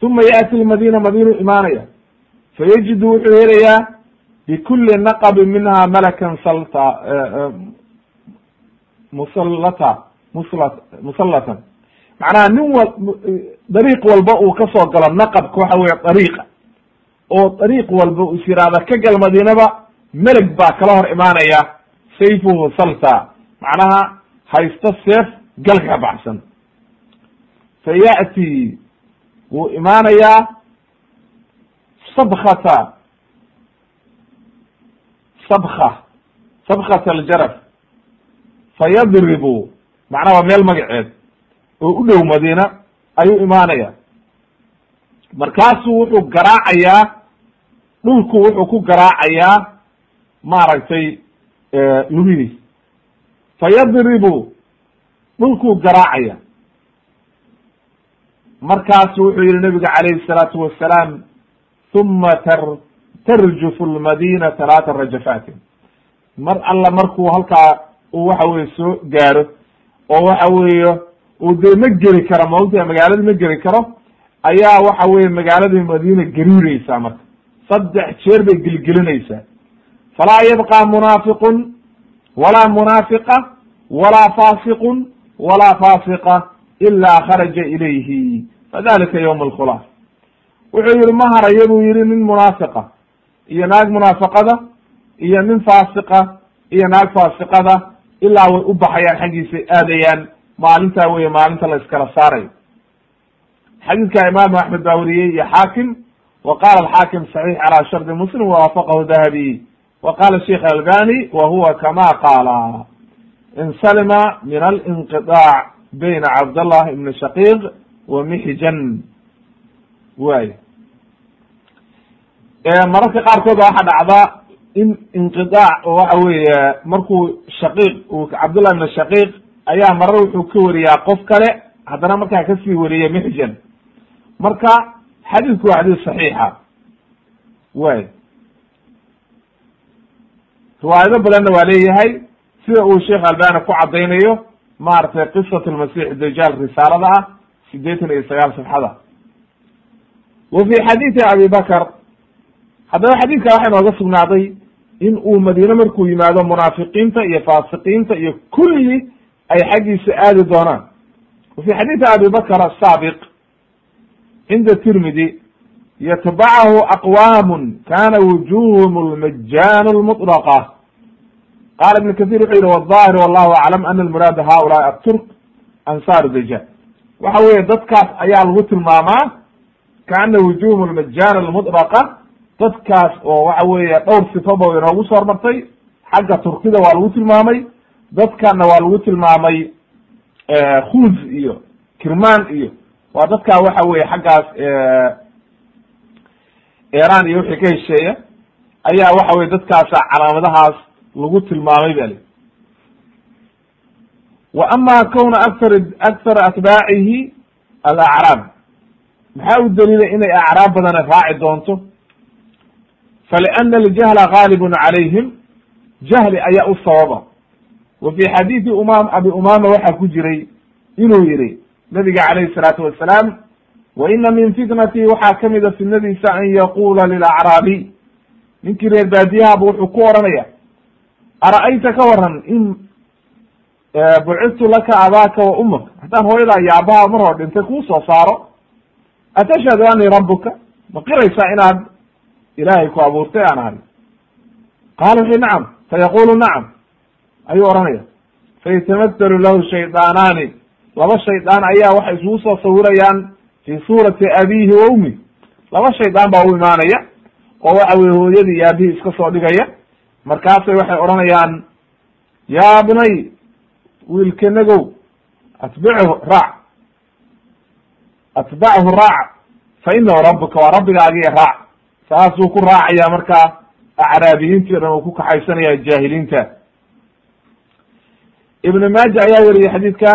uma ya'ti almadina madiinu imaanaya. Fayajidu wuxuu helayaa bikuli naqabin minha malakan salta musallata musla musallatan. Macnaha nin wal dariiq walba uu ka soo galo naqabka waxa weye dariiqa oo dariiq walba is yiraahda ka gal madiinaba meleg baa kala hor imaanaya sayfuhu salta macnaha haysto seef galka ka baxsan. Fa ya'ti wuu imaanayaa sabkata sabka sabkat aljaraf. Fayadribu macnaha waa meel magaceed oo u dhow madiina ayuu imaanaya markaasuu wuxuu garaacayaa dhulku wuxuu ku garaacayaa maaragtay lugihiis fayadribu dhulkuu garaacaya. Markaasu wuxuu yihi nabiga calayhi الsalaatu wasalaam uma tar tarjufu lmadina talaata rajafatin mar alla markuu halkaa uu waxa weye soo gaaro oo waxa weeye uu dee ma geli karo maogtaha magaalada ma geli karo ayaa waxa weye magaaladii madiina gariireysaa marka. Saddex jeer bay gelgelinaysaa falaa yabqa munaafiqun walaa munaafiqa walaa fasiqun walaa fasiqa ilaa kharaja ilayhi fadalika ywm alkhulaas wuxuu yihi ma harayo buu yihi nin munaafiqa iyo naag munaafaqada iyo nin faasiqa iyo naag faasiqada ilaa way u baxayaan xaggiisay aadayaan maalintaa weye maalinta la iskala saarayo xadiidka imaamu axmed baa weriyey iyo xaakim wa qala alxaakim saxiix calaa shardi muslim wawaafaqahu dahabi wa qala sheikh albani wa huwa kama qaala insalima min alinqiطaac bayna cabdallah ibni shaqiiq wa mixjan way mararka qaarkood waxaa dhacda in inqiطaac oo waxa weeye markuu shaqiiq uu cabdullah ibn shaqiiq ayaa marar wuxuu ka wariyaa qof kale haddana markaa ka sii wariyay mixjan marka xadiidku waa xadiis saxiixa way riwaayado badanna waa leeyahay sida uu sheekh albani ku caddaynayo maaragtay qisat lmasix dajaal risaalada ah sideetan iyo sagaal safxada. Wa fi xadiidi abi bakr haddaba xadiidka waxaa inooga sugnaaday in uu madiine markuu yimaado munaafiqiinta iyo faasiqiinta iyo kulli ay xaggiisa aadi doonaan. Wa fi xadiidi abi bakr asaabiq cinda tirmidi yatbacahu aqwaamun kana wujuhum lmajaan lmuطlaqa qala ibn kathir wuxuu yihi wظahir wallahu aclam ana almuraada haulaai aturk ansaaru dajaal waxa weye dadkaas ayaa lagu tilmaamaa kaana wujuhum lmajaan almuطlaqa dadkaas oo waxa weeye dhowr sifaba inoogu soo hormartay xagga turkida waa lagu tilmaamay dadkana waa lagu tilmaamay khuz iyo kirman iyo waa dadkaa waxa weye xaggaas iran iyo wixii ka hesheeya ayaa waxa weye dadkaasa calaamadahaas lagu tilmaamay ba li wa ama kowna akar akthara atbaacihi alacraab maxaa u daliilay inay acraab badana raaci doonto? Faliana aljahla gaalibun calayhim. Jahli ayaa u sababa. Wa fi xadiidi umam abi umama waxaa ku jiray inuu yihi nabiga calayhi salaatu wasalaam wa ina min fitnati waxaa kamida fitnadiisa an yaqula lilacraabi ninkii reer baadiyahaba wuxuu ku oranaya ara'ayta ka waran in bucithtu laka abaaka wa umaka haddaan hooyadaa iyo aabaha mar hor dhintay kuu soo saaro atashhadu anii rabuka ma qiraysaa inaad ilaahay ku abuurtay aan ahay qaala wuxu nacam fayaqulu nacam ayuu oranaya fayatamathalu lahu shaydaanaani laba shaydaan ayaa waxay isugu soo sawirayaan fi suurati abihi wa ummi laba shaydaan baa u imaanaya oo waxa weye hooyadii iyo aabihii iska soo dhigaya markaasay waxay odhanayaan yaa bnay wiilkenagow atbichu raac atbachu raac fa inahu rabuka waa rabbigaagiiyo raac saasuu ku raacaya markaa acraabiyiintii o dhan uu ku kaxaysanaya jaahiliinta. Ibn maaja ayaa weriyey xadiidka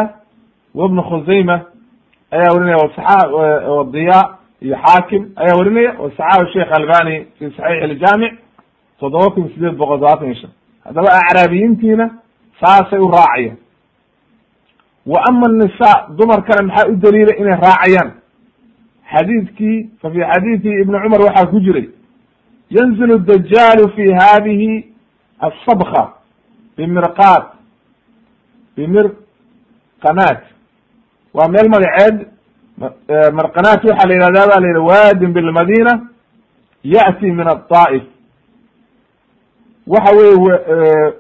wibn khusayma ayaa werinaya wasaxa diya iyo xaakim ayaa werinaya wasaxahu sheikh albani fi saxiix iljaamic toddoba kun sideed boqol todobaatan iyo shan haddaba acraabiyiintiina saasay u raacayaan wa ama anisa dumarkana maxaa u daliilay inay raacayaan xadiidkii fa fi xadiidi ibni cumar waxaa ku jiray yanzilu dajaalu fi hadihi asabka bimirqaat bimirqanaat waa meel magaceed marqanaat waxaa la yihahda ba la yidhi waadin bilmadina ya'ti min aطaa'if waxa weye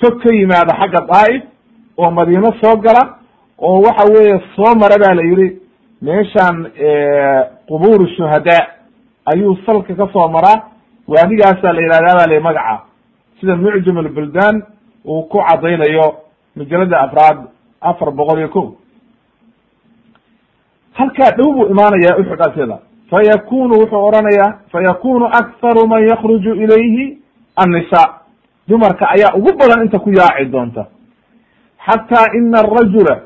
tog ka yimaada xagga daa'if oo madiino soo gala oo waxa weeye soo mara ba la yihi meeshaan qubuur shuhadaa ayuu salka ka soo maraa waadigaasa la yihahda ba la magaca sida mucjam albuldan uu ku caddaynayo majalada afraad afar boqol iyo ko halkaa dhow buu imaanaya uxud agteeda fayakunu wuxuu odhanaya fayakunu aktharu man yakruju ilayhi annisa dumarka ayaa ugu badan inta ku yaaci doonta. Xataa ina arajula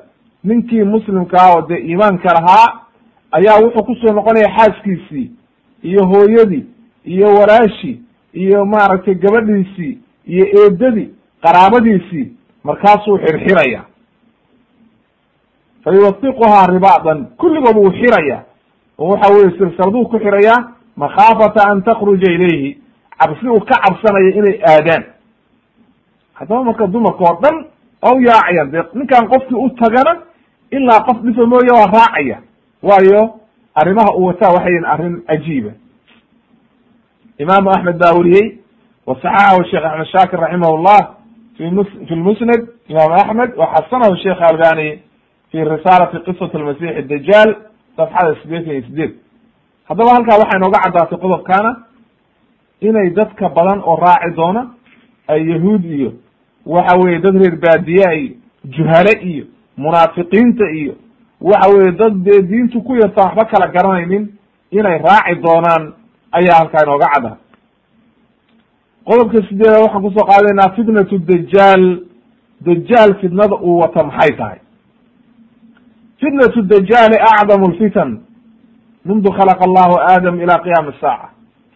ninkii muslimkaa oo dee iimaanka lahaa ayaa wuxuu ku soo noqonaya xaaskiisii iyo hooyadii iyo walaashii iyo maaragtay gabadhiisii iyo eedadii qaraabadiisii markaasuu xirxiraya. Fa yuwasiquhaa ribaadan kulligood wuu xiraya oo waxa weye silsiladuu ku xirayaa makhaafata an takruja ilayhi cabsi uu ka cabsanayo inay aadaan. Haddaba marka dumarka oo dhan oo u yaacayaan dee ninkan qofkii u tagana ilaa qof dhifa mooye waa raacaya. Waayo arrimaha uu wataa waxay yihiin arrin cajiiba imaamu axmed baa weriyey wasaxaxahu sheekh axmed shaakir raximah llah fi mus fi lmusnad. Imam axmed waxasanahu sheekh albani fi risaalati qisat almasix dajaal safxada sideetan iyo sideed haddaba halkaa waxay nooga caddaatay qodobkaana inay dadka badan oo raaci doona ay yahuud iyo waxa weye dad reer baadiya iyo juhale iyo munaafiqiinta iyo waxa weye dad dee diintu ku yarta waxba kala garanaynin inay raaci doonaan ayaa halkaa inooga cadda. qodobka sideeda waxaan ku soo qaadaynaa fitnatu dajaal dajaal fitnada uu wato maxay tahay? fitnatu dajaali acdamu lfitan mundu khalaqa allahu aadam ila qiyaami asaaca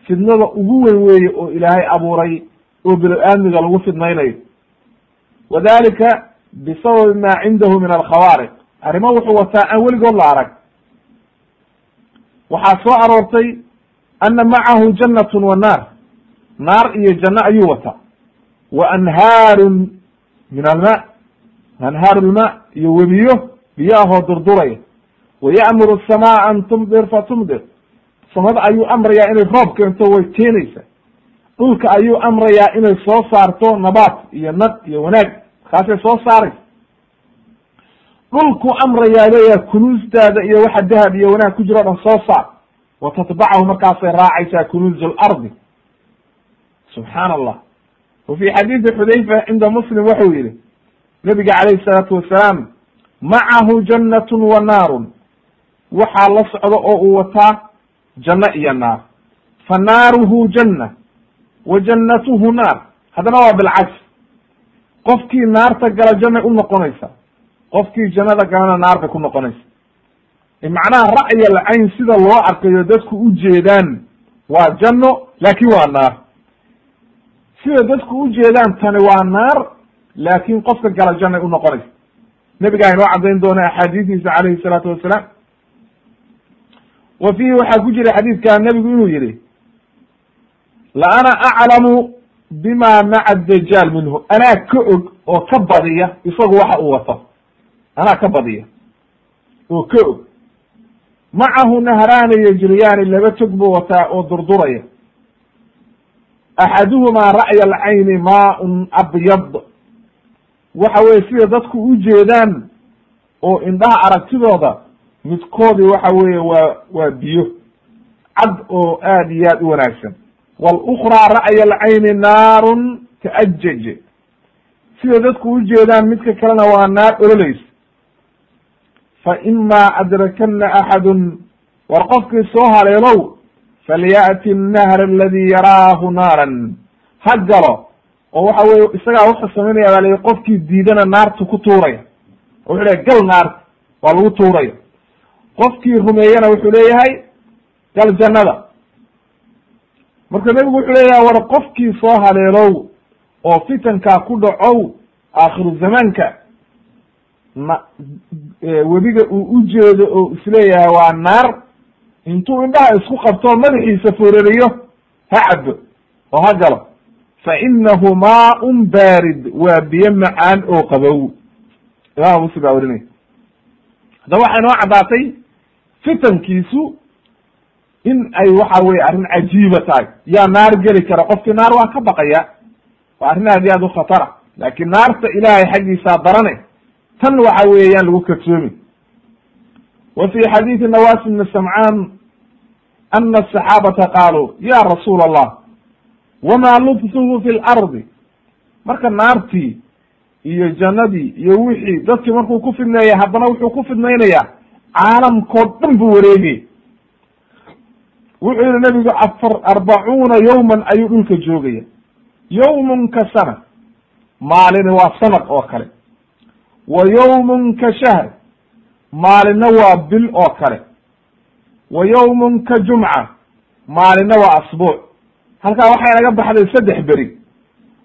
fitnada ugu weyn weeye oo ilaahay abuuray oo bilo-aadmiga lagu fidnaynayo wadalika bisababi ma cindahu min alkhawaariq arrimo wuxuu wataa aan weligood la arag. Waxaa soo aroortay ana macahu jannatun wa naar. Naar iyo janno ayuu wataa. Wa anhaarun min alma. Anhaaru lma iyo webiyo biyaahoo durduraya wa ya'muru asamaa an tumdir fa tumdir samada ayuu amrayaa inay roob keento way keenaysa dhulka ayuu amrayaa inay soo saarto nabaat iyo nad iyo wanaag markaasay soo saaraysa. Dhulku amrayaa leeyaha kunuustaada iyo waxa dahab iyo wanaag ku jiro o dhan soo saar. Wa tatbacahu markaasay raacaysaa kunuuz lardi subxaan allah wa fi xadiidi xudayfa cinda muslim wuxuu yihi nabiga calayhi salaatu wasalaam macahu jannatun wa naarun. Waxaa la socda oo uu wataa janno iyo naar. Fa naaruhu janna wa jannatuhu naar. Haddana waa bilcagsi qofkii naarta gala jannay u noqonaysa qofkii jannada galana naar bay ku noqonaysa. Macnaha ra'yi alcayn sida loo arkayo dadku u jeedaan waa janno laakin waa naar. Sida dadku u jeedaan tani waa naar laakin qofka gala jannay u noqonaysa. Nabigaa inoo caddayn doona axaadiistiisa calayhi salaatu wasalaam wa fiihi waxaa ku jira xadiidka nebigu inuu yihi la ana aclamu bima maca dajaal minhu. Anaa ka og oo ka badiya isagu waxa uu wato. Anaa ka badiya oo ka og. Macahu nahraani yajriyaani laba tog buu wataa oo durduraya. Axaduhumaa ra'ya alcayni maaun abyad. Waxa weye sida dadku u jeedaan oo indhaha aragtidooda midkoodii waxa weeye waa waa biyo cad oo aad iyo aad u wanaagsan wاlأkraa ra'ya alcayni naarun taajaj sida dadku u jeedaan midka kalena waa naar ololeysa faima adrakana axadu war qofkii soo haleelow falyأti الnahr aladi yaraahu naaran ha galo oo waxa weye isagaa wuxuu samaynaya baa lii qofkii diidana naartu ku tuuraya oo wuxu leyahy gal naarta waa lagu tuuraya qofkii rumeeyana wuxuu leeyahay gal jannada. Marka nebigu wuxuu leeyahay war qofkii soo haleelow oo fitankaa ku dhacow aakhiru zamaanka na webiga uu u jeedo oo is leeyahay waa naar. Intuu indhaha isku qabto madaxiisa forariyo ha cabo oo ha galo. Fa inahu maaun baarid waa biyo macaan oo qabow. Imaam muslim baa warinaya. Haddaba waxay noo caddaatay fitankiisu in ay waxa weye arrin cajiiba tahay. Yaa naar geli kara qofkii naar waa ka baqaya waa arrin aad iyo aad u khatara. Laakin naarta ilaahay xaggiisaa darane tan waxa weeyaan lagu kadsoomi wa fi xadiidi nawas bni samcaan ana asaxaabata qaaluu ya rasuul allah wama lubsuhu fi lardi marka naartii iyo jannadii iyo wixii dadkii markuu ku fidneeya haddana wuxuu ku fidnaynayaa caalamkoo dhan buu wareegay. Wuxuu yihi nabigu afar arbacuuna yawman ayuu dhulka joogaya. Yawmun ka sana maalini waa sanad oo kale. Wa yawmun ka shahr maalinna waa bil oo kale. Wa yawmun ka jumca maalinna waa asbuuc. Halkaa waxay naga baxday saddex beri.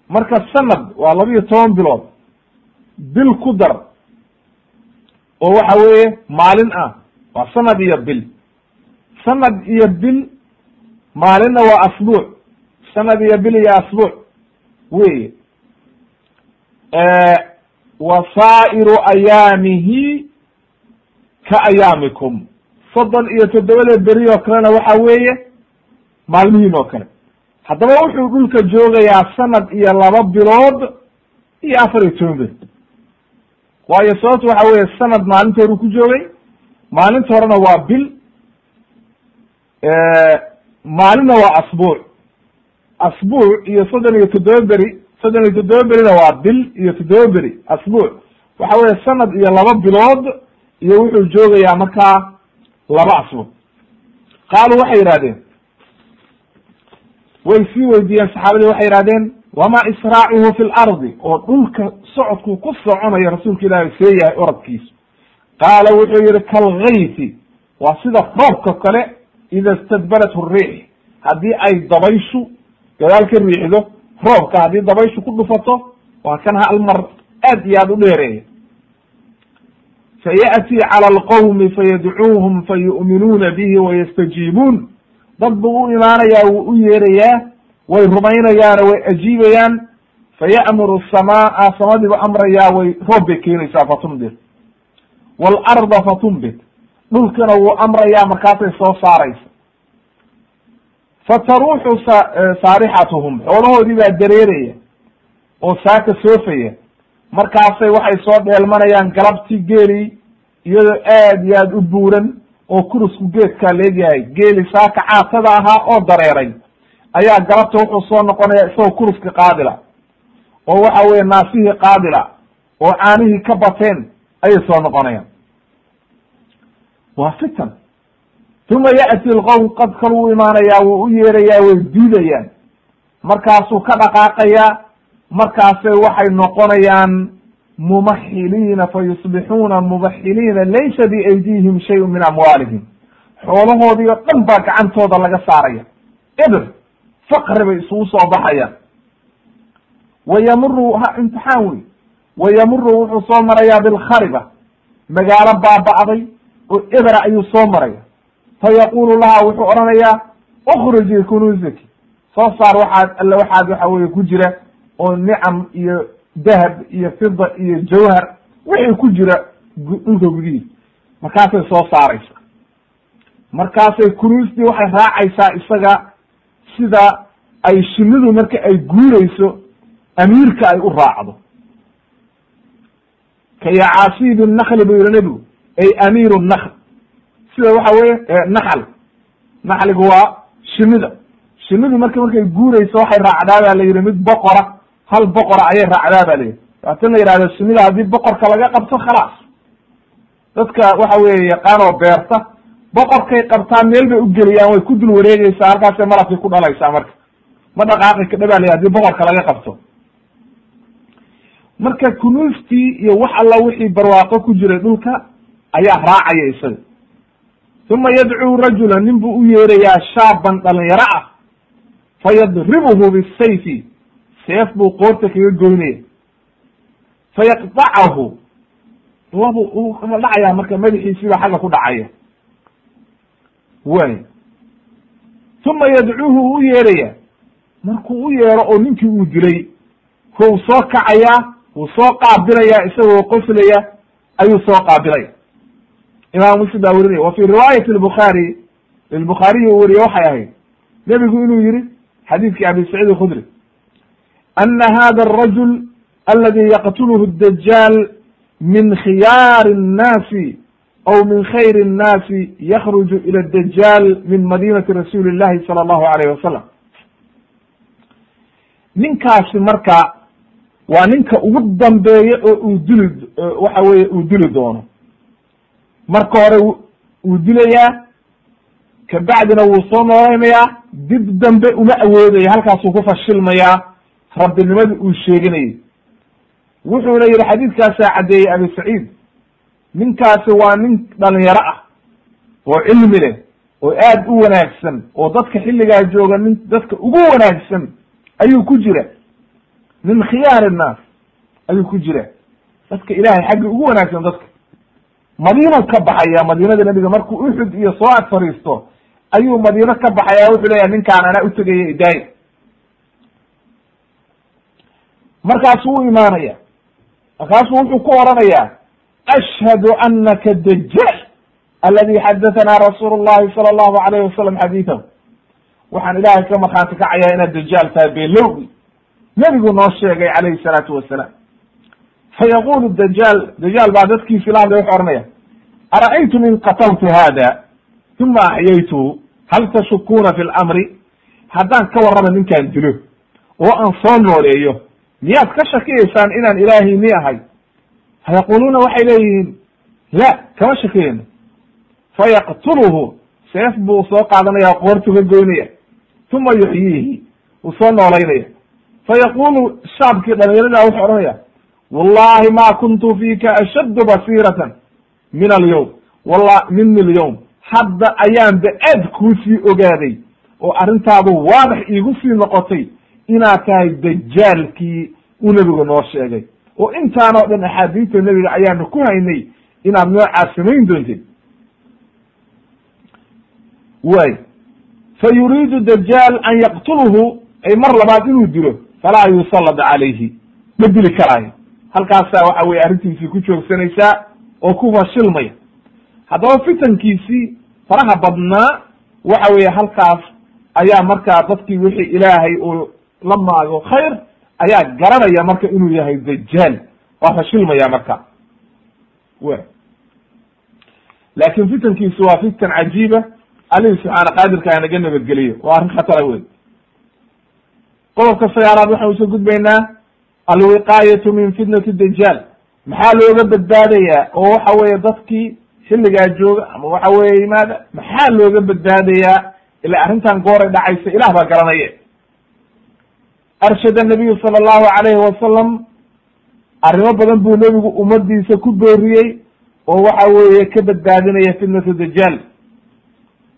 Marka sanad waa laba iyo toban bilood. Bil ku dar oo waxa weeye maalin ah. Waa sanad iyo bil. Sanad iyo bil maalinna waa asbuuc. Sanad iyo bil iyo asbuuc. Weye wa saa'iru ayaamihi ka ayaamikum. Soddon iyo toddobada beri oo kalena waxa weeye maalmihiin oo kale. Haddaba wuxuu dhulka joogayaa sanad iyo laba bilood iyo afar iyo toban beri waayo sababtu waxa weeye sanad maalinta horu ku joogay maalinta horena waa bil maalinna waa asbuuc. Asbuuc iyo soddon iyo toddoba beri soddon iyo toddoba berina waa bil iyo toddoba beri asbuuc. Waxa weye sanad iyo laba bilood iyo wuxuu joogayaa markaa laba asbuuc. Qaaluu waxay yidhahdeen way sii weydiiyeen saxaabadii waxay yihahdeen wama israacuhu fi lardi oo dhulka socodkuu ku soconayo rasuulka ilaahi see yahay oradkiisu qaala wuxuu yihi kalgaysi waa sida roobka kale ida istadbarathu riix haddii ay dabayshu gadaal ka riixdo roobka haddii dabayshu ku dhufato waa kan hal aad iyo aad u dheereeya fayaأtii calى alqowmi fayadcuuhum fayu'minuuna bihi wayastajiibuun dad buu u imaanayaa wuu u yeerayaa way rumaynayaano way ajiibayaan faya'muru samaa samadiibu amrayaa way roob bay keenaysaa fatumdir waalarda fatumbit. Dhulkana wuu amrayaa markaasay soo saaraysa fataruuxu sa saarixatuhum. Xoolahoodii baa dareeraya oo saaka soofaya. Markaasay waxay soo dheelmanayaan galabtii geeli iyadoo aad iyo aad u buuran oo kurusku geedkaa leegyahay geeli saaka caatada ahaa oo dareeray ayaa galabta wuxuu soo noqonaya isagoo kuruski qaadila oo waxa weye naasihii qaadila oo caanihii ka bateen ayay soo noqonayaan. Waa fitan. Uma ya'ti lqowm qad kal wuu imaanayaa wuu u yeerayaa way diidayaan. Markaasuu ka dhaqaaqayaa markaasay waxay noqonayaan mumaxiliina fa yusbixuuna mubaxiliina laysa biaydihim shayun min amwaalihim. Xoolahoodii oo dhan baa gacantooda laga saaraya. Eber faqri bay isugu soo baxayaan. Wayamuru ha imtixaan wey wayamuru wuxuu soo marayaa bilkhariba magaalo baaba'day oo ebera ayuu soo maraya fayaqulu laha wuxuu odhanayaa ukhriji kunuuzaki. Soo saar waxaad alle waxaad waxa weye ku jira oo nicam iyo dahab iyo fida iyo jawhar wixii ku jira dhulka gudihiisa. Markaasay soo saaraysa markaasay kunuustii waxay raacaysaa isaga sida ay shinidu marka ay guurayso amiirka ay u raacdo. Ka yacaasiib nakli buu yihi nebigu ay amiiru nakl sida waxa weye naxal naxligu waa shinida shinidu marka markay guurayso waxay raacdaa ba la yihi mid boqora hal boqora ayay raacdaa ba la yihi waatin la yihahdo shinida haddii boqorka laga qabto khalaas. Dadka waxa weye yaqaanoo beerta boqorkay qabtaa meel bay ugeliyaan way ku dul wareegeysaa halkaasay malabkay ku dhalaysaa marka. Ma dhaqaaqi kadha ba la haddii boqorka laga qabto. Marka kunuustii iyo wax alla wixii barwaaqo ku jiray dhulka ayaa raacaya isaga. Uma yadcuu rajula nin buu u yeerayaa shaaban dhalinyaro ah fayadribuhu bisayfi seef buu qoorta kaga goynaya. Fayaqdacahu labu u dhacayaa marka madaxiisiibaa xagga ku dhacaya way uma yadcuuhu u yeeraya markuu u yeero oo ninkii uu dilay kou soo kacayaa wuu soo qaabilaya isagoo qoslaya ayuu soo qaabilaya. Imam muslim baa werinaya wa fi riwaayati lbukhaari lilbukhaariyi uu weriye waxay ahayd nebigu inuu yihi xadiidkii abi saciid alkhudri ana hada arajul aladi yaqtuluhu dajaal min khiyaari الnaasi aw min khayr الnaasi yakruju ila dajaal min madinati rasuuli llahi sala allahu alayh wasalam ninkaasi marka waa ninka ugu dambeeya oo uu dili waxa weye uu dili doono marka hore wuu dilayaa kabacdina wuu soo noolaynayaa dib dambe uma awoodaya halkaasuu ku fashilmayaa rabbinimadii uu sheeganayay wuxuuna yihi xadiidkaasaa caddeeyey abi saciid ninkaasi waa nin dhalinyaro ah oo cilmi leh oo aad u wanaagsan oo dadka xilligaa jooga nin dadka ugu wanaagsan ayuu ku jira. Min khiyaar innaas ayuu ku jira. Dadka ilahay xaggi ugu wanaagsan dadka. Madiinuu ka baxaya madiinada nebiga markuu uxud iyo soo ag fariisto ayuu madiino ka baxaya wuxuu leeyahay ninkaan anaa utegaya idaaya markaasuu u imaanaya markaasuu wuxuu ku oranayaa ashhadu anaka dajaal aladi xadathana rasuulu llahi sala allahu alayh wasalam xadiidahu waxaan ilaahay ka markhaati kacayaa inaad dajaal tahay beelowgi nebigu noo sheegay calayhi salaatu wasalaam fayaqulu dajaal dajaal baa dadkiisi la hadlay wuxu ohanaya ara'aytum in qataltu hada uma axyaytuhu hal tashukuuna fi lamri haddaan ka warrama ninkaan dilo oo aan soo nooleeyo miyaad ka shakiyaysaan inaan ilaahayni ahay fayaquluuna waxay leeyihiin la kama shakiyayno fayaqtuluhu seef buu soo qaadanaya qoortu ka goynaya uma yuxyiihi wuu soo noolaynaya fayaqulu shaabkii dhalinyarada wuxuu odhanaya wallahi ma kuntu fiika ashaddu basiratan min alyawm walla mini alyawm hadda ayaanba aad kuusii ogaaday oo arrintaadu waadax iigu sii noqotay inaad tahay dajaalkii uu nebigu noo sheegay oo intaanoo dhan axaadiista nebiga ayaanu ku haynay inaad noocaas samayn doontid. Way. Fa yuriidu dajaal an yaqtuluhu ay mar labaad inuu dilo falaa yusallad calayhi. Ma dili karaayo. Halkaasaa waxa weye arrintiisii ku joogsanaysaa oo ku fashilmaya. Haddaba fitankiisii faraha badnaa waxa weeye halkaas ayaa markaa dadkii wixii ilaahay uu la maago khayr ayaa garanaya marka inuu yahay dajaal waa fashilmaya marka. W laakin fitankiisu waa fitan cajiiba. Alihi subxaana qaadirka anaga nabadgeliyo. Waa arrin khatara wey qodobka sagaalaad waxaan u soo gudbaynaa alwiqaayatu min fitnati dajaal maxaa looga badbaadayaa? Oo waxa weeye dadkii xilligaa jooga ama waxa weeye yimaada maxaa looga badbaadayaa? Ila arrintan gooray dhacaysa ilah baa garanaya arshada nabiyu sala allahu alayhi wasalam arrimo badan buu nebigu ummadiisa ku booriyey oo waxa weeye ka badbaadinaya fitnatu dajaal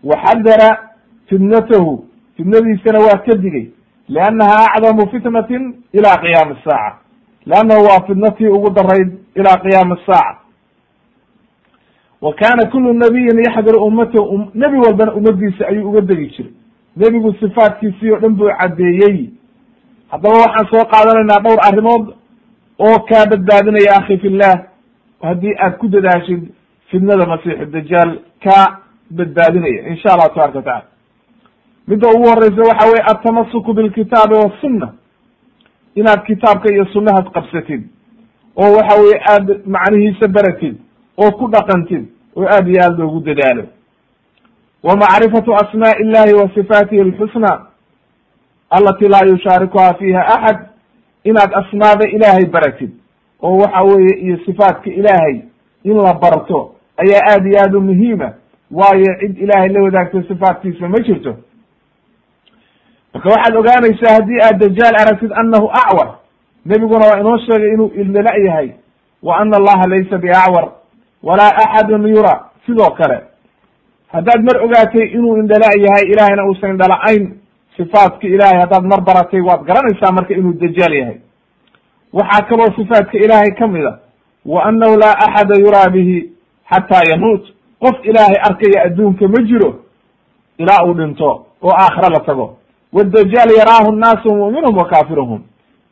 waxadara fitnatahu fitnadiisana waa ka digay liannaha acdamu fitnatin ila qiyaami asaaca leannahu waa fitnatii ugu darayd ila qiyaami asaaca wa kana kulu nabiyin yaxdiru ummatahu nebi walbana ummadiisa ayuu uga degi jiray. Nebigu sifaatkiisii oo dhan buu caddeeyey haddaba waxaan soo qaadanaynaa dhowr arrimood oo kaa badbaadinaya akhi fillah haddii aad ku dadaashid fitnada masiixu dajaal ka badbaadinaya insha allahu tabaraka wa tacala midda ugu horeysa waxa weye altamasuku bilkitaabi wasunna inaad kitaabka iyo sunnahaad qabsatid oo waxa weye aad macnihiisa baratid oo ku dhaqantid oo aad iyo aad loogu dadaalo. Wa macrifatu asmaaءi illahi wa sifaatihi alxusna alati laa yushaarikuha fiiha axad inaad asmaada ilaahay baratid oo waxa weeye iyo sifaatka ilaahay in la barto ayaa aad iyo aad u muhiima waayo cid ilaahay la wadaagto sifaatkiisa ma jirto. Marka waxaad ogaanaysaa haddii aad dajaal aragtid annahu acwar nebiguna waa inoo sheegay inuu ildala yahay wa ana allaha laysa biacwar walaa axadun yura sidoo kale. Haddaad mar ogaatay inuu indhala yahay ilahayna uusan indhala-ayn sifaatka ilaahay haddaad mar baratay waad garanaysaa marka inuu dajaal yahay. Waxaa kaloo sifaatka ilaahay ka mid a wa annahu laa axada yuraa bihi xataa yamuut. Qof ilaahay arkaya adduunka ma jiro ilaa uu dhinto oo aakhira la tago. Wadajaal yaraahu nnaasu mu'minuhum wa kaafiruhum.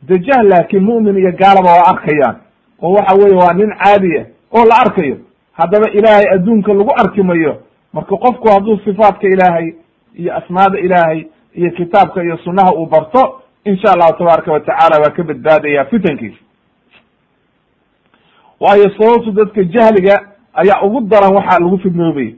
Dajaal laakiin mu'min iyo gaalaba waa arkayaan. Oo waxa weeye waa nin caadiya oo la arkayo. Haddaba ilaahay adduunka lagu arki mayo marka qofku hadduu sifaatka ilaahay iyo asmaada ilaahay iyo kitaabka iyo sunnaha uu barto insha allahu tabaaraka wa tacaala waa ka badbaadaya fitankiisa. Waayo sababtu dadka jahliga ayaa ugu daran waxaa lagu fidnoobay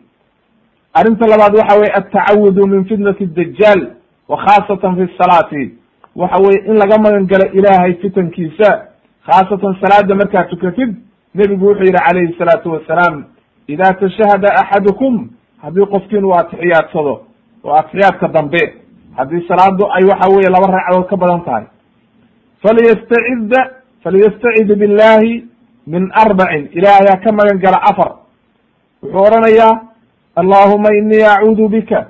arrinta labaad waxa weye altacawudu min fitnati dajaal wa khaasatan fi salaati. Waxa weye in laga magan galo ilaahay fitankiisa khaasatan salaada markaad tukatid nebigu wuxuu yihi calayhi salaatu wasalaam ida tashahada axadukum haddii qofkiin uu atixiyaadsado oo atixiyaadka dambe haddii salaadu ay waxa weye laba ragcadood ka badan tahay. Falyastacida falyastacid billahi min arbacin. Ilaahay ha ka magan gala afar. Wuxuu odhanayaa allahuma inii acuudu bika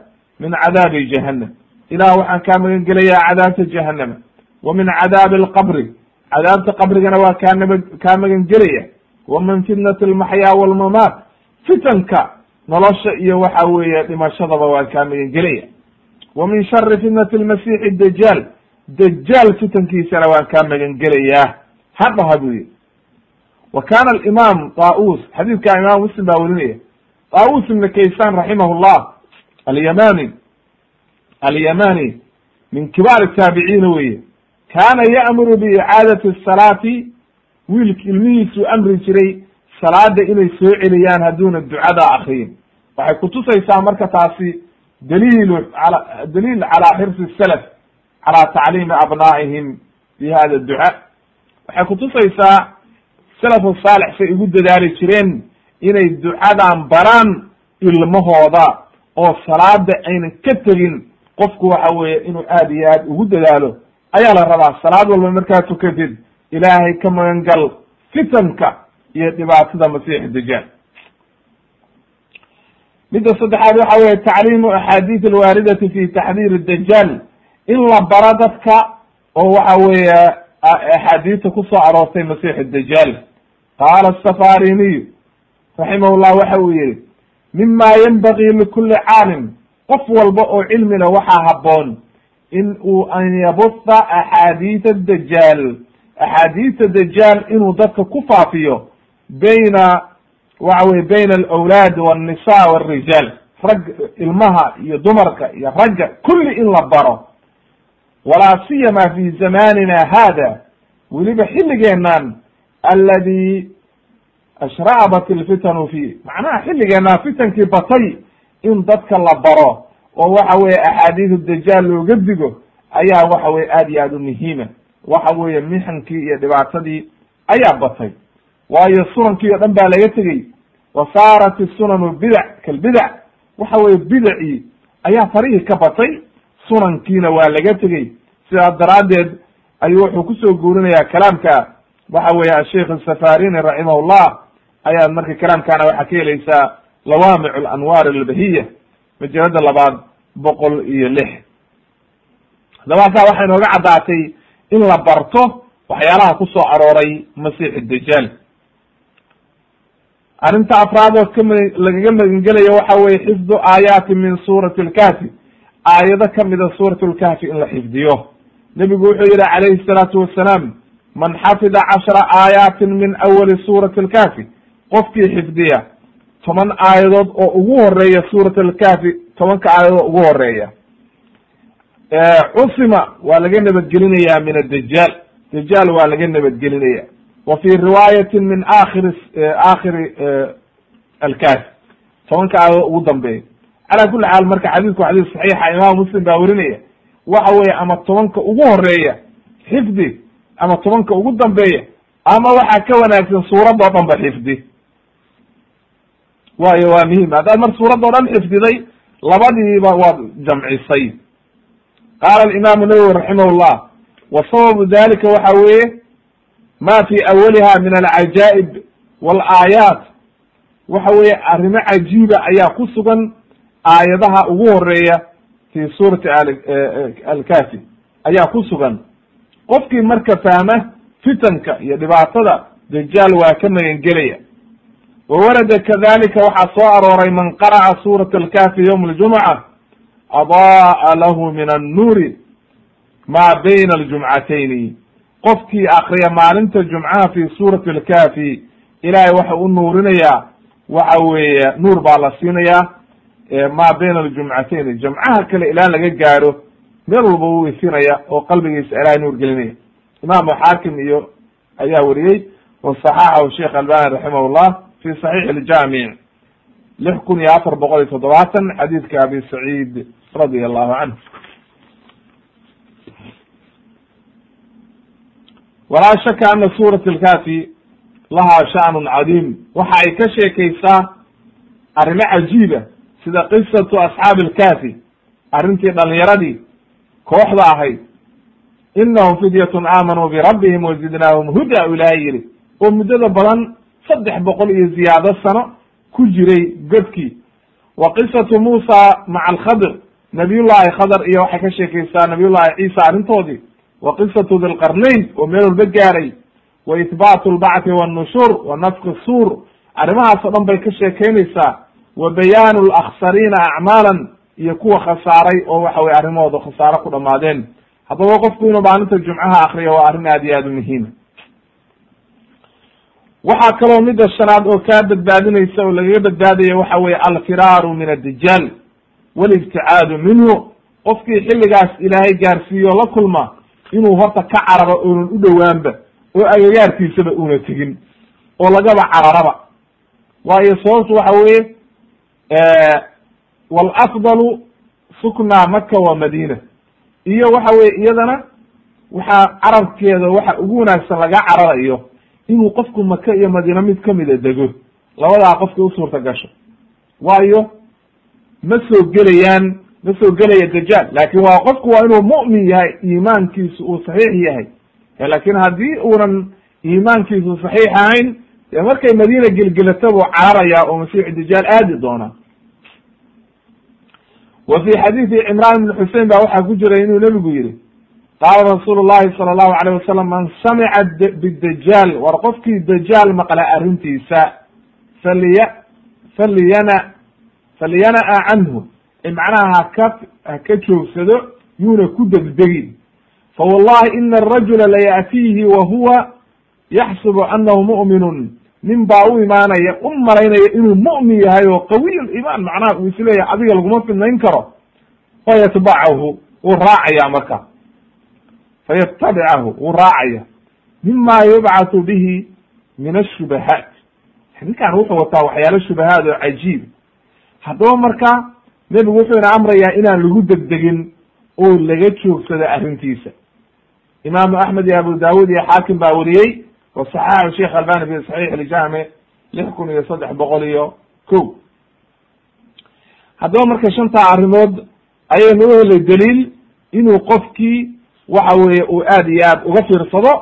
min cadaabi jahannam. Ilah waxaan kaa magan gelayaa cadaabta jahannama. Wa min cadaabi alqabri. Cadaabta qabrigana waa kaa naba kaa magan gelaya wa min fitnati almaxyaa walmamaat. Fitanka nolosha iyo waxa weeye dhimashadaba waa kaa magan gelaya wa min shari fitnati almasiixi dajaal dajaal fitankiisana waan kaa magan gelayaa hadhaha buu yihi wa kana alimaam taus xadiidka imaam muslim baa werinaya taus ibna kaysan raximah llah alyamani alyamani min kibaar taabiciina weye kana ya'muru biicaadati asalaati wiilki ilmihiisuu amri jiray salaada inay soo celiyaan hadduuna ducada akriyin waxay kutusaysaa marka taasi daliilu a daliil calaa xirsi salaf calaa tacliimi abnaa'ihim bi hada duca waxay kutusaysaa salafu saalix say ugu dadaali jireen inay ducadan baraan ilmahooda oo salaada aynan ka tegin qofku waxa weeye inuu aad iyo aad ugu dadaalo ayaa la rabaa salaad walba markaa tukatid ilaahay ka magan gal fitanka iyo dhibaatada masiix dajaal midda saddexaad waxa weye tacliimu axaadiis alwaaridati fi taxdiir dajaal in la baro dadka oo waxa weeye axaadiista ku soo aroortay masiix dajaal qaala asafariniyu raximahullah waxa uu yihi mima yenbagii likuli caalim qof walba oo cilmi leh waxaa habboon in uu an yabuta axaadiisa dajaal axaadiista dajaal inuu dadka ku faafiyo bayna waxa weye bayna alawlaad walnisa walrijaal rag ilmaha iyo dumarka iyo ragga kulli in la baro walaa siyama fi zamanina hada weliba xilligeenan aladi ashraabat ilfitanu fi macnaha xilligeenan fitankii batay in dadka la baro oo waxa weye axaadiisu dajaal looga digo ayaa waxa weye aad iyo aad u muhiima waxa weeye mixankii iyo dhibaatadii ayaa batay waayo sunankii o dhan baa laga tegey. Wa saarat isunanu bidac kalbidac waxa weye bidacii ayaa farihii ka batay sunankiina waa laga tegey. Sidaas daraaddeed ayuu wuxuu ku soo guurinayaa kalaamka. Waxa weeye asheikh asafarini raximahullah ayaad marka kalaamkaana waxaa ka helaysaa lawaamic alanwaar albahiya majalada labaad boqol iyo lix. Haddaba waxay nooga caddaatay in la barto waxyaalaha ku soo arooray masiix dajaal arrinta afraad oo kama lagaga magangelayo waxa weye xifdu aayaati min suurati alkahfi aayado kamida suurat lkahfi in la xifdiyo. Nebigu wuxuu yihi calayhi salaatu wassalaam man xafida cashra aayaatin min awali suurati alkahfi qofkii xifdiya toban aayadood oo ugu horreeya suurat alkahfi tobanka aayadood ugu horreeya cusima waa laga nabadgelinaya min adajaal dajaal waa laga nabadgelinaya wa fi riwaayati min akhiri aakhiri alkahfi tobanka aayadood ugu dambeeya. calaa kuli xaal marka xadiisku xadiis saxiixa imaam muslim baa werinaya waxa weeye ama tobanka ugu horreeya xifdi ama tobanka ugu dambeeya ama waxaa ka wanaagsan suuradoo dhan ba xifdi. waayo waa muhiim haddaad mar suuradoo dhan xifdiday labadiiba waad jamcisay. qaala alimaamu nawowi raximahullah wa sababu dalika waxa weeye ma fi awaliha min alcajaa'ib walaayaat. Waxa weeye arrimo cajiiba ayaa ku sugan aayadaha ugu horreeya fi suurati alkafi ayaa ku sugan. Qofkii marka fahma fitanka iyo dhibaatada dajaal waa ka magangelaya wa warada kadalika waxaa soo arooray man qara'a suurat alkafi yowm aljumca ada'a lahu min annuuri ma bayna aljumcatayni qofkii akriya maalinta jumcaha fi suurati alkafi ilaahay waxa u nuurinayaa waxa weeye nuur baa la siinayaa ma bayna aljumcatayn. Jamcaha kale ilaa laga gaaro meel walba u ifinaya oo qalbigiisa ilahay nuur gelinaya. Imaamu xaakim iyo ayaa weriyey wa saxaxahu sheekh albani raximah llah fi saxiix aljamic lix kun iyo afar boqol iyo toddobaatan xadiidka abi saciid radia allahu canhu walaa shaka ana suurat alkafi lahaa sha'nun cadiim. Waxa ay ka sheekaysaa arrimo cajiiba sida qisatu asxaabi alkafi arrintii dhalinyaradii kooxda ahayd. Inahum fidyatun aamanuu birabbihim wazidnaahum huda u ilaahay yihi oo muddada badan saddex boqol iyo ziyaado sano ku jiray godkii. Wa qisatu muusa maca alkhadir nabiyullahi khadar iyo waxay ka sheekaysaa nabiyullahi ciisa arrintoodii wa qisatu dilqarnayn oo meel walba gaaray wa ihbaatu lbacthi wannushuur wa nafki suur arrimahaas oo dhan bay ka sheekeynaysaa wa bayaanu laksariina acmaalan iyo kuwa khasaaray oo waxa weye arrimahooda khasaaro ku dhamaadeen. Haddaba qofku inuu maalinta jumcaha akriyo waa arrin aad iyo aad u muhiima waxaa kaloo midda shanaad oo kaa badbaadinaysa oo lagaga badbaadaya waxa weye alfiraaru min addajaal walibticaadu minhu. Qofkii xilligaas ilaahay gaarsiiyo la kulma inuu horta ka cararo oonan u dhowaanba oo agagaarkiisaba una tegin oo lagaba cararaba. Waayo sababtu waxa weeye walafdalu suknaa maka wa madina iyo waxa weye iyadana waxaa carabkeeda waxa ugu wanaagsan laga cararayo inuu qofku maka iyo madiina mid kamida dego. Labadaa qofka usuurta gasho waayo ma soo gelayaan ma soo gelaya dajaal. Laakin waa qofku waa inuu mu'min yahay iimaankiisu uu saxiix yahay. Laakin haddii uunan iimaankiisu saxiix ahayn dee markay madiina gelgelata buu cararayaa oo masiixu dajaal aadi doonaa. Wa fi xadiidi cimraan ibn xusein ba waxaa ku jiray inuu nebigu yihi qaala rasuulu llahi sala allahu alayh wasalam man samica bidajaal war qofkii dajaal maqla arrintiisa faliya faliyana faliyana-a canhu macnaha haka ha ka joogsado yuuna ku degdegin. Fa wallahi ina arajula laya'tiihi wa huwa yaxsibu anahu mu'minun. Nin baa u imaanaya u malaynaya inuu mu'min yahay oo qawiy limaan macnaha uu is leeyahay adiga laguma fidnayn karo. Fayatbacahu wuu raacaya marka. Fayatabicahu wuu raacaya. Mima yubcatu bihi min ashubahaat ninkan wuxuu wataa waxyaalo shubahaad oo cajiib. Haddaba marka nebigu wuxuu ina amrayaa inaan lagu degdegin oo laga joogsado arrintiisa. Imaamu axmed iyo abu daawud iyo xaakim baa weriyey wa saxaxu sheekh albani fi saxiix iljaamic lix kun iyo saddex boqol iyo ko haddaba marka shantaa arrimood ayaynu u helay daliil inuu qofkii waxa weeye uu aad iyo aad uga fiirsado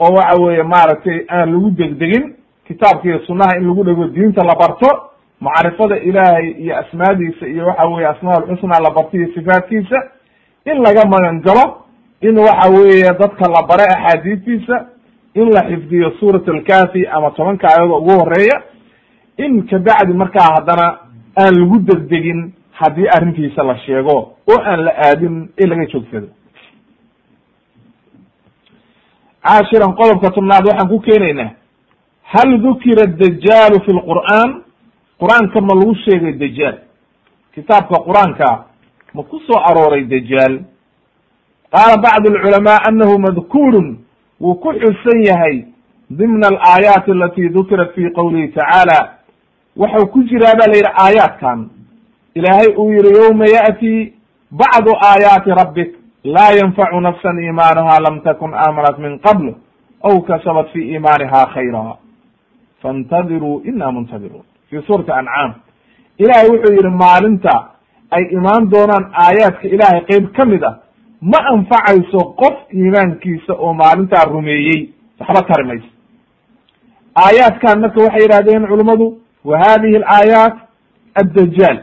oo waxa weeye maaragtay aan lagu degdegin kitaabka iyo sunnaha in lagu dhego diinta la barto macrifada ilaahay iyo asmaadiisa iyo waxa weye asmaa alxusna la barto iyo sifaatkiisa in laga magan galo in waxa weeye dadka la bare axaadiistiisa in la xifdiyo suurat alkafi ama tobanka ayado ugu horreeya in kabacdi markaa haddana aan lagu degdegin haddii arrintiisa la sheego oo aan la aadin in laga joogsado. Caashiran qodobka tobnaad waxaan ku keenaynaa hal dukira dajaalu fi lqur'aan qur'aanka ma lagu sheegay dajaal kitaabka qur'aanka ma ku soo arooray dajaal qaala bacdu alculamaa anahu madkuurun wuu ku xusan yahay dimna alaayaati alati dukirat fi qowlihi tacaala. Waxau ku jiraa ba la yidhi aayaadkan. Ilaahay uu yihi yowma ya'ti bacdu aayaati rabbik laa yanfacu nafsan iimaanuha lam takun aamanat min qabl aw kasabat fi iimaaniha khayra. Faintadiruu ina muntadiruun fi suurati ancaam ilaahay wuxuu yihi maalinta ay imaan doonaan aayaadka ilaahay qeyb ka mid ah ma anfacayso qof iimaankiisa oo maalintaa rumeeyey. Waxba tari mayso. Aayaadkan marka waxay yidhahdeen culummadu wa hadihi alaayaat addajaal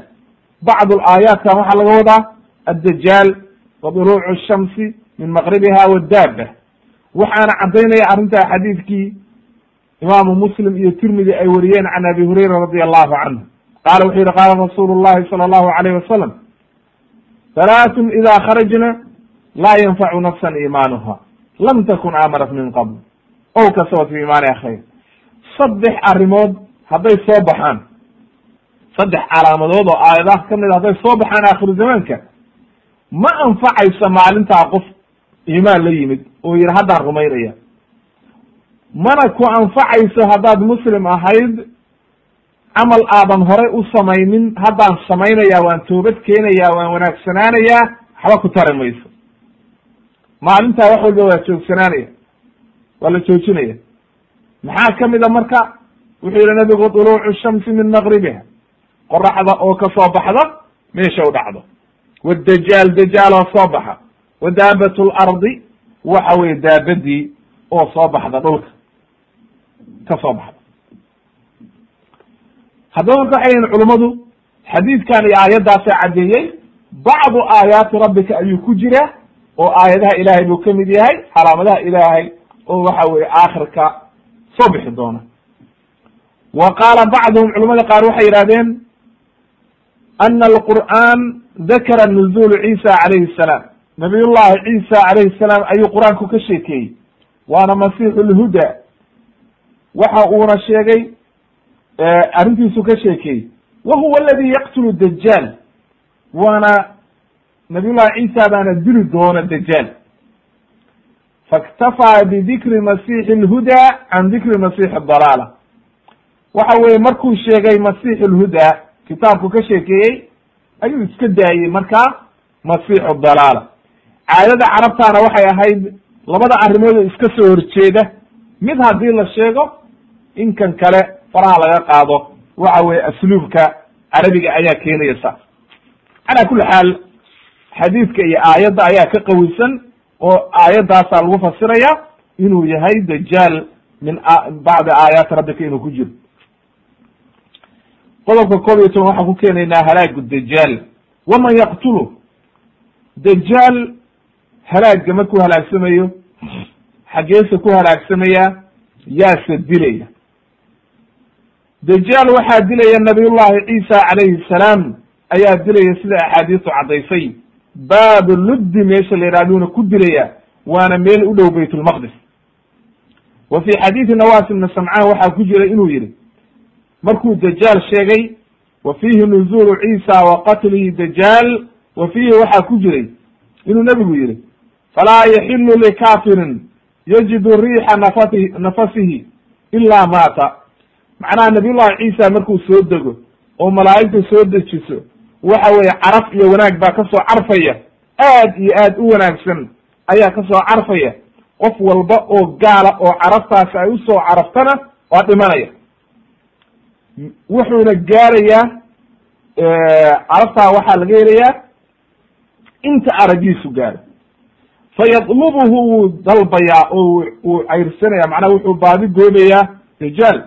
bacdu alaayaatkan waxaa laga wadaa addajaal wa duluucu shamsi min maqribiha wadaaba waxaana caddaynaya arrintaa xadiidkii imaamu muslim iyo tirmidi ay wariyeen can abi hurayra radi allahu canhu. Qaala wuxuu yihi qaala rasuulu llahi sala allahu alayh wasalam halaatun ida kharajna laa yanfacu nafsan iimaanuha lam takun aamanat min qabl. Ow kasabat fi iimaaniha khayr saddex arrimood hadday soo baxaan. Saddex calaamadood oo aayadaha ka mid a hadday soo baxaan aakhiru zamaanka ma anfacayso maalintaa qof iimaan la yimid oo yihi haddaan rumaynaya mana ku anfacayso haddaad muslim ahayd camal aadan horay u samaynin haddaan samaynaya waan toobad keenaya waan wanaagsanaanayaa waxba ku tari mayso. Maalintaa wax walba waa joogsanaanaya waa la joojinaya. Maxaa ka mid a marka? Wuxuu yihi nabigu duluucu shamsi min maqribiha qoraxda oo ka soo baxda meesha u dhacdo. Wadajaal dajaal oo soo baxa. Wa daabat lardi waxa weye daabadii oo soo baxda dhulka ka soo baxda haddaba marka waxay yihiin culummadu xadiidkan iyo aayaddaasa caddeeyey bacdu aayaati rabbika ayuu ku jiraa oo aayadaha ilaahay buu ka mid yahay calaamadaha ilaahay oo waxa weye aakhirka soo bixi doona. Wa qaala bacduhum culamada qaar waxay yidhahdeen ana alqur'an dakara nuzulu ciisa calayhi salaam. Nabiy llahi ciisa calayhi salaam ayuu qur'aanku ka sheekeeyey. Waana masiixu lhuda waxa uuna sheegay arrintiisu ka sheekeeyey wa huwa aladi yaqtulu dajaal waana nabiyullahi ciisa baana dili doona dajaal faktafaa bidikri masiixi lhuda can dikri masiixi dalaala waxa weeye markuu sheegay masiixu lhuda kitaabku ka sheekeeyey ayuu iska daayey markaa masiixu dalaala caadada carabtaana waxay ahayd labada arrimood iska soo horjeeda. Mid haddii la sheego in kan kale faraha laga qaado waxa weye asluubka carabiga ayaa keenaya saas calaa kulli xaal xadiidka iyo aayadda ayaa ka qawisan oo aayaddaasaa lagu fasiraya inuu yahay dajaal min bacdi aayaati rabbika inuu ku jiro. Qodobka koob iyo toban waxaan ku keenaynaa halaagu dajaal. Waman yaqtulu dajaal halaagga markuu halaagsamayo xaggeese ku halaagsamaya yaase dilaya dajaal waxaa dilaya nabiyullahi ciisa calayhi salaam ayaa dilaya sida axaadiistu caddaysay. Baabu luddi meesha la yidhahduuna ku dilaya waana meel u dhow baytulmaqdis wa fi xadiidi nawas ibni samcaan waxaa ku jira inuu yihi markuu dajaal sheegay wa fiihi nuzulu ciisa wa qatlihi dajaal wa fiihi waxaa ku jiray inuu nebigu yihi falaa yaxilu likafirin yajidu riixa nafati nafasihi ilaa maata macnaha nabiyullahi ciisa markuu soo dego oo malaa'igta soo dejiso waxa weeye caraf iyo wanaag baa ka soo carfaya. Aad iyo aad u wanaagsan ayaa ka soo carfaya. Qof walba oo gaala oo caraftaasi ay u soo caraftana waa dhimanaya. Wuxuuna gaarayaa caraftaa waxaa laga helayaa inta aragiisu gaaro fayadlubuhu wuu dalbayaa oo wuu cayrsanaya. Macnaha wuxuu baadi goobayaa dajaal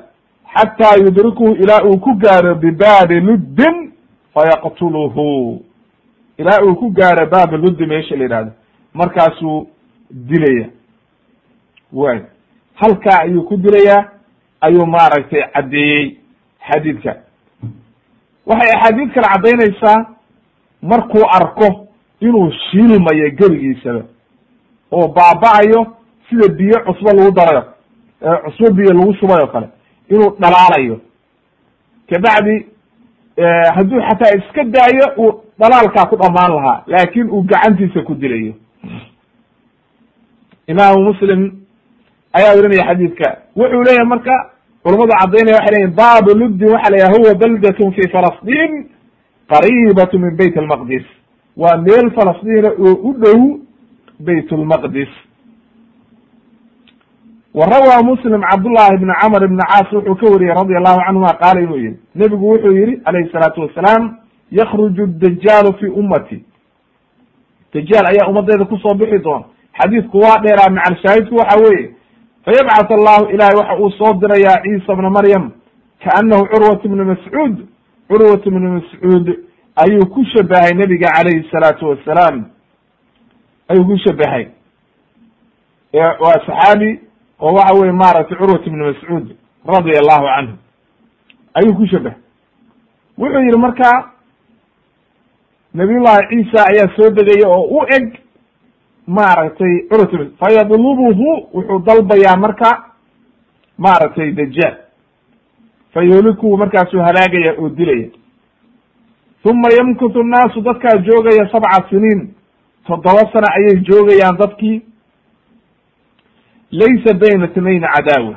xataa yudrikuhu ilaa uu ku gaaro bibaabi luddin fayaqtuluhu ilaa uu ku gaaro baabi luddi meesha la yidhahdo markaasuu dilaya way halkaa ayuu ku dilayaa ayuu maaragtay caddeeyey xadiidka waxay axaadiid kale caddaynaysaa markuu arko inuu shiilmayo geligiisaba oo baaba-ayo sida biyo cusbo lagu darayo cusbo biyo lagu shubay oo kale inuu dhalaalayo. Kabacdi hadduu xataa iska daayo uu dhalaalkaa ku dhamaan lahaa laakin uu gacantiisa ku dilayo. Imaamu muslim ayaa werinaya xadiidka. Wuxuu leeyahay marka culamadu caddaynaya waxay leyihin baabu luddin waxa la huwa baldatun fi falastiin qariibatu min bayt almaqdis. Waa meel falastiina oo u dhow bayt lmaqdis wa rawaa muslim cabdullahi bni camr ibni caas wuxuu ka wariyey radi allahu canhuma qaala inuu yihi nebigu wuxuu yihi alayhi salaatu wasalaam yakruju dajaalu fi ummati. Dajaal ayaa ummadeyda ku soo bixi doona. Xadiidku waa dheeraa macal shaahidku waxa weeye fayabcat allahu ilahay waxa uu soo dirayaa ciisa bna maryam kaanahu curwat bnu mascuud curwat bnu mascuud ayuu ku shabahay nebiga calayhi salaatu wasalaam ayuu ku shabahay waa saxaabi oo waxa weye maaragtay curwat ibnu mascuud radia allahu canhu ayuu ku shabahay wuxuu yihi marka nabiyullahi ciisa ayaa soo degaya oo u eg maaragtay curwat fayadlubuhu wuxuu dalbayaa marka maaragtay dajaal fayuhlikuhu markaasuu halaagaya oo dilaya. Uma yamkutu nnaasu dadkaa joogaya sabca siniin toddoba sano ayay joogayaan dadkii laysa bayna tnayn cadaawa.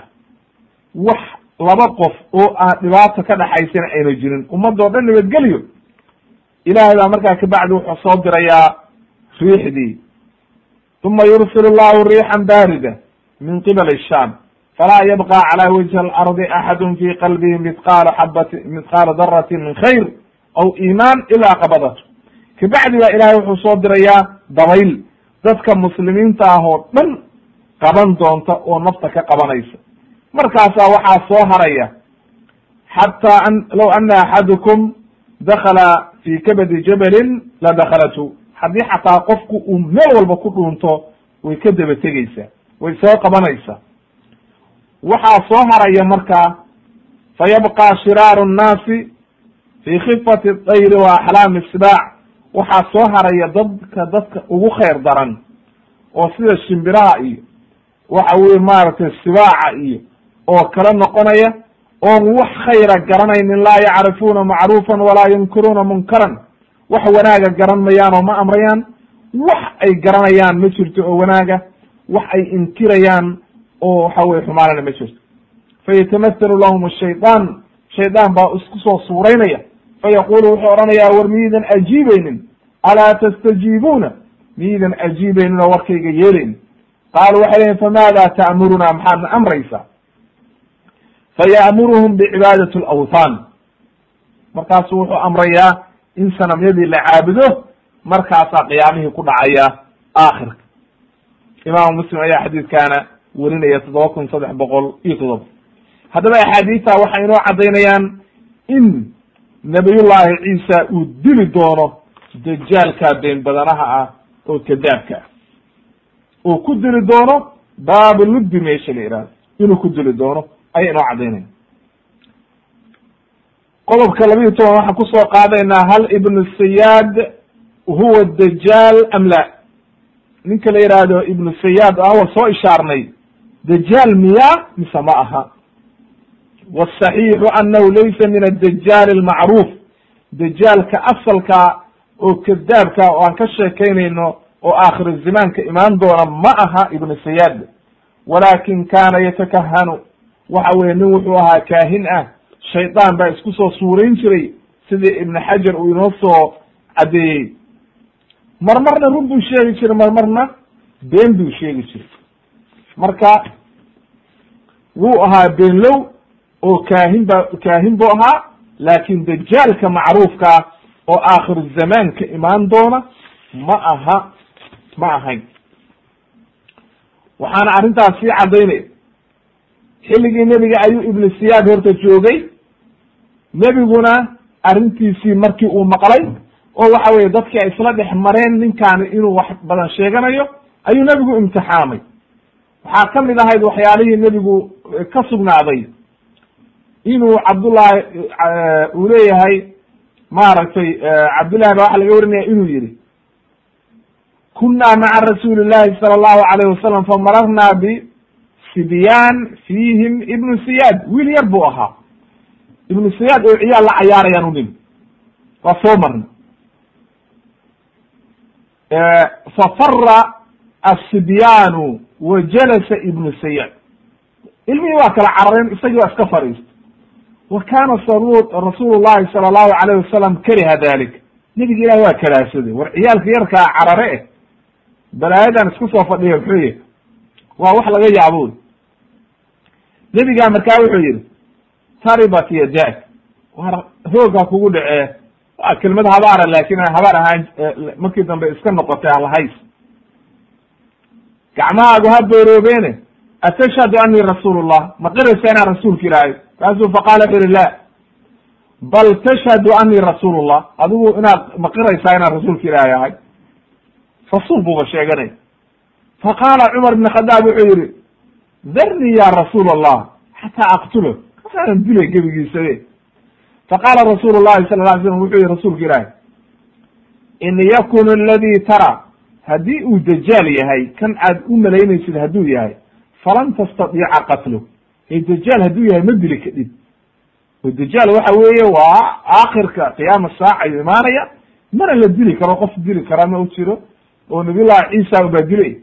Wax laba qof oo aan dhibaata ka dhaxaysana ayna jirin. Ummadoo dhan nabadgelyo ilaahay baa markaa kabacdi wuxuu soo dirayaa riixdii. Uma yursil llahu riixan baarida min qibali sham falaa yabqa cala wajhi alardi axadu fi qalbihi mithqaala xabati mithqaala daratin min khayr aw iimaan ilaa qabadatu kabacdi baa ilahay wuxuu soo dirayaa dabayl. Dadka muslimiinta ah oo dhan qaban doonta oo nafta ka qabanaysa. Markaasaa waxaa soo haraya xataa an low ana axadukum dakala fi kabadi jabalin la dakhalatu. Haddii xataa qofku uu meel walba ku dhuunto way ka daba tegeysaa way soo qabanaysaa waxaa soo haraya markaa fayabqa shiraaru nnaasi fi khifati dayri wa axlaami sibaac waxaa soo haraya dadka dadka ugu khayr daran oo sida shimbiraha iyo waxa weye maaragtay sibaaca iyo oo kala noqonaya oon wax khayra garanaynin laa yacrifuuna macruufan walaa yunkiruuna munkaran. Wax wanaaga garan mayaan oo ma amrayaan. Wax ay garanayaan ma jirto oo wanaaga. Wax ay inkirayaan oo waxa weye xumaanana ma jirto. Fayatamahalu lahum shaydaan shaydaan baa isku soo suuraynaya. Fayaqulu wuxuu odhanayaa war miyidan ajiibaynin. Alaa tastajiibuuna? Ajiibaynin oo warkayga yeelaynin qaalu waxay lehin famaada ta'murunaa maxaadna amraysaa faya'muruhum bicibaadati alawthan markaasu wuxuu amrayaa in sanamyadii la caabudo markaasaa qiyaamihii ku dhacaya aakhirka imaamu muslim ayaa xadiidkaana werinaya toddoba kun saddex boqol iyo toddoba haddaba axaadiista waxay inoo caddaynayaan in nabiyullaahi ciisa uu dili doono dajaalka been badanaha ah oo kadaabka ah uu ku dili doono baabu luddi meesha la ihahdo inuu ku dili doono ayay inoo caddaynaya qodobka labiiyo toban waxaan ku soo qaadaynaa hal ibnu sayaad huwa dajaal am la? Ninka la yihahdo ibnu sayaad awa soo ishaarnay dajaal miya? Mise ma aha. Wاsaxiixu anahu laysa min adajaal almacruuf. Dajaalka asalka oo kadaabka oo aan ka sheekaynayno oo aakhir zamaanka imaan doona ma aha ibnu sayaad walakin kana yatakahanu waxa weye nin wuxuu ahaa kaahin ah. Shaydaan baa isku soo suurayn jiray sidii ibnu xajar uu inoo soo caddeeyey marmarna run buu sheegi jiray marmarna been buu sheegi jiray. Marka wuu ahaa beenlow oo kaahin ba kaahin buu ahaa laakin dajaalka macruufkaa oo aakhir zamaanka imaan doona ma aha ma ahayn. Waxaana arrintaas sii caddaynaya xilligii nebiga ayuu ibnu siyaad horta joogay. Nebiguna arrintiisii markii uu maqlay oo waxa weye dadkii ay isla dhex mareen ninkaani inuu wax badan sheeganayo ayuu nebigu imtixaamay. Waxaa ka mid ahayd waxyaalihii nebigu ka sugnaaday. Inuu cabdullahi uu leeyahay maaragtay cabdullahi ba waxa laga warinaya inuu yihi kunaa maca rasuuli llahi sala allahu alayh wasalam famararna bisibyaan fiihim ibnu siyaad wiil yar buu ahaa ibnu siyaad oo ciyaal la cayaarayaan u nin waa soo marna fafara asibyaanu wa jalasa ibnu sayaad ilmihii waa kala carareen isagii waa iska fadhiistay wa kana rasuulu llahi sala allahu alayh wasalam kariha dalik nebigi ilahi waa karaahsaday war ciyaalka yarkaa carare eh balaayadan isku soo fadhiya muxuu yihi waa wax laga yaabo nebigaa markaa wuxuu yihi taribat yadak war hoogaa kugu dhacee waa kelmad habaara laakin habaar ahaan markii dambe iska noqotay halahays gacmahaagu ha booroobeene atashhadu anii rasuul llah ma qiraysa inaan rasuulka ilaahay? Kaasuu faqaala wuxu yihi la bal tashhadu anii rasuul llah adigu inaad ma qiraysaa inaan rasuulka ilaahay ahay rasuul buuba sheeganay. Faqaala cumar ibn khadaab wuxuu yihi darnii ya rasuul allah xataa aqtulo. Kasaanan dilay gebigiisabe faqaala rasuulu llahi sala la alay slam wuxuu yihi rasuulka ilaahi in yakun aladi tara haddii uu dajaal yahay kan aad u malaynaysid hadduu yahay falan tastadiica qatlo ee dajaal hadduu yahay ma dili kadhib. O dajaal waxa weeye waa aakhirka qiyaama saaca ayuu imaanaya mana la dili karo qof dili karaa ma u jiro oo nabiyullahi ciisa ubaa dilay.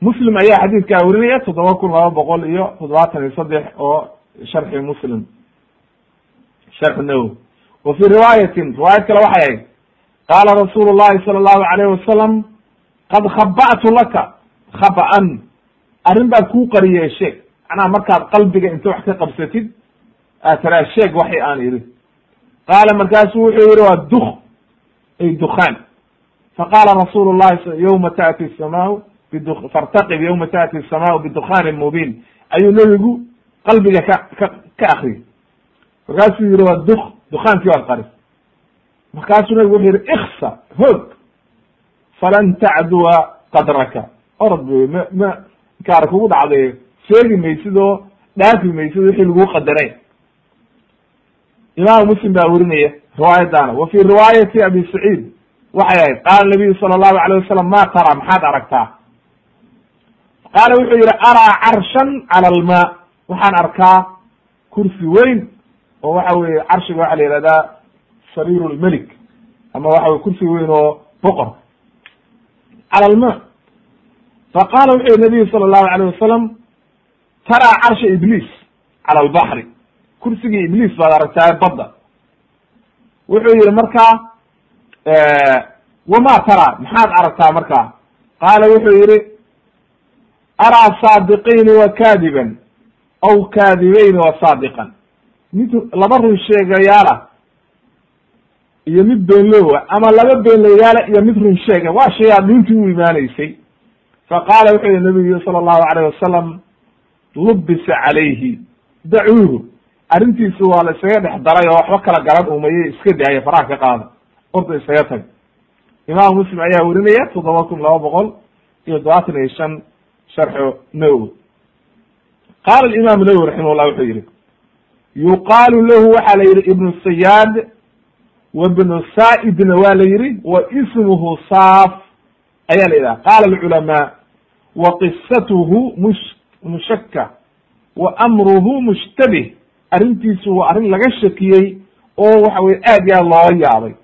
Muslim ayaa xadiidkaa werinaya toddoba kun laba boqol iyo toddobaatan iyo saddex oo sharxi muslim. Sharxu nawowi wa fi riwaayatin riwaayad kale waxay ahayd qaala rasuulu llahi sala allahu alayh wasalam qad khaba'tu laka khaba-an arrin baa kuu qariyee sheeg macnaha markaad qalbiga inta wax ka qabsatid aad taraa sheeg waxay aan idhi qaala markaasu wuxuu yihi waa duk ay dukaan faqaala rasuulu llahi yawma taati samaau bid fartaqib yawma taati asamaau bidukaanin mubiin ayuu nebigu qalbiga ka ka ka akriyay markaasuu yihi waa duk dukaankii waad qaris markaasuu nabigu wuxuu yihi iksa hoog falan tacduwa qadraka orod wey ma ma inkaar kugu dhacday sheegi maysid oo dhaafi maysid wixii laguu qadaray imaamu muslim baa werinaya riwaayaddaana wa fi riwaayati abi saciid waxay ahayd qaala nabiyu sala allahu alayh wasalam ma tara maxaad aragtaa? Qaala wuxuu yihi araa carshan cala almaa waxaan arkaa kursi weyn oo waxa weye carshiga waxaa la yihahdaa sariir lmelik ama waxa weye kursi weyn oo boqor cala alma. Faqala wuxuu yihi nabiyu sala allahu alayh wasalam taraa carsha ibliis cala albaxri kursigii ibliis baad aragtaa badda. Wuxuu yihi markaa wama taraa maxaad aragtaa markaa qaala wuxuu yihi araa saadiqayni wa kaadiban aw kaadibayni wa saadiqan. Mid laba run sheegayaala iyo mid beenloowa ama laba beenlayaala iyo mid run sheega waa shayaadiintii u imaanaysay. Faqaala wuxuu yihi nabiyu sala allahu alayh wasalam lubisa calayhi dacuuhu. Arrintiisu waa la isaga dhex daray oo waxba kala garan umaye iska daaya faraha ka qaada orda isaga tag imam muslim ayaa werinaya toddoba kun laba boqol iyo todobaatan iyo shan sharxu nawowi qaala imam nawowi raximahullah wuxuu yihi yuqaalu lahu waxaa la yihi ibnu sayaad wa bnu saa'idna waa la yihi wa ismuhu saaf ayaa la yidhaha. Qaala alculamaa wa qisatuhu mush mushaka wa amruhu mushtabih. Arrintiisu waa arrin laga shakiyey oo waxa weye aad iyo aad looga yaabay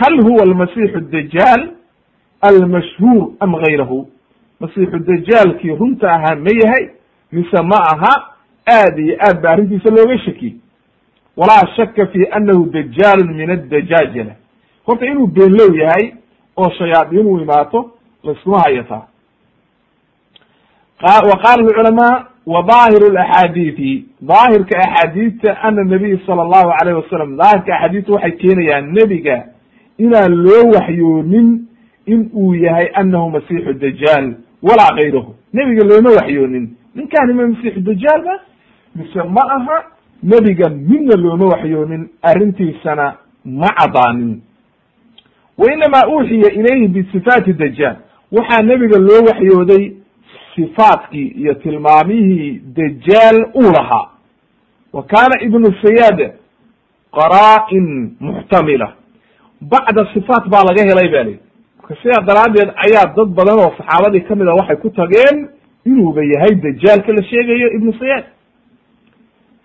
hal huwa almasixu dajaal almashhuur am gayrahu masixu dajaalkii runta ahaa ma yahay mise ma aha aad iyo aad ba arrintiisa looga shakiyey walaa shaka fi anahu dajaalun min addajaajala horta inuu beenlow yahay oo shayaadiin u imaato laiskuma hayataa wa qaala alculamaa wa daahiru laxaadiidi daahirka axaadiidta ana nabiy sala allahu alayh wasalam daahirka axaadiidta waxay keenayaan nebiga inaan loo waxyoonin in uu yahay anahu masiixu dajaal walaa gayrahu nebiga looma waxyoonin. Ninkaani ma masiixu dajaal ba mise ma aha nebiga midna looma waxyoonin arrintiisana ma cadaanin. Wa inamaa uuxiya ilayhi bisifaati dajaal. Waxaa nebiga loo waxyooday sifaatkii iyo tilmaamihii dajaal uu lahaa. Wa kaana ibnu sayaad qaraa-in muxtamila bacda sifaat baa laga helay ba li marka sidaa daraaddeed ayaa dad badan oo saxaabadii ka mid a waxay ku tageen inuuba yahay dajaalka la sheegayo ibnu sayaad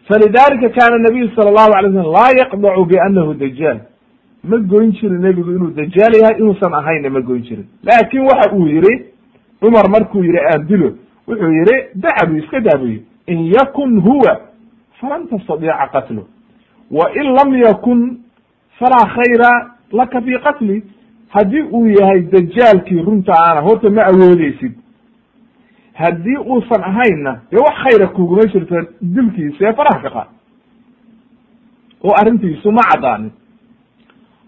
falidalika kana nabiyu sala allahu alay slam laa yaqdacu bianahu dajaal ma goyn jirin nebigu inuu dajaal yahay inuusan ahayna ma goyn jirin. Laakin waxa uu yihi cumar markuu yihi aan dilo. Wuxuu yihi dacabu iska daabuyo in yakun huwa falan tastadiica qatlu. Wa lam yakun falaa khayra laka fi qatli haddii uu yahay dajaalkii runta aana horta ma awoodeysid haddii uusan ahaynna dee wax khayra kuguma jirto dilkiisa ee faraha ka qaad oo arrintiisu ma caddaanin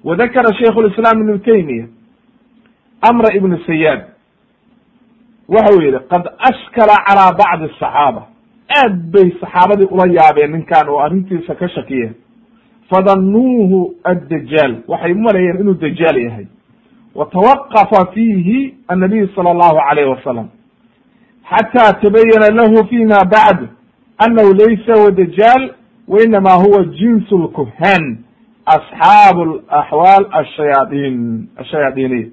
wadakara shaikh lislaam ibnu taymiya amra ibnu sayaad waxa uu yihi qad ashkala calaa bacdi asaxaaba aad bay saxaabadii ula yaabeen ninkan oo arrintiisa ka shakiyeen fadanuuhu addajaal waxay u maleeyeen inuu dajaal yahay. Wa tawaqafa fiihi annabiyu sala allahu alayh wasalam xataa tabayana lahu fima bacd annahu laysa huwa dajaal wainama huwa jinsu lkuhaan asxaabu axwaal ashayaaiin ashayaadiiniya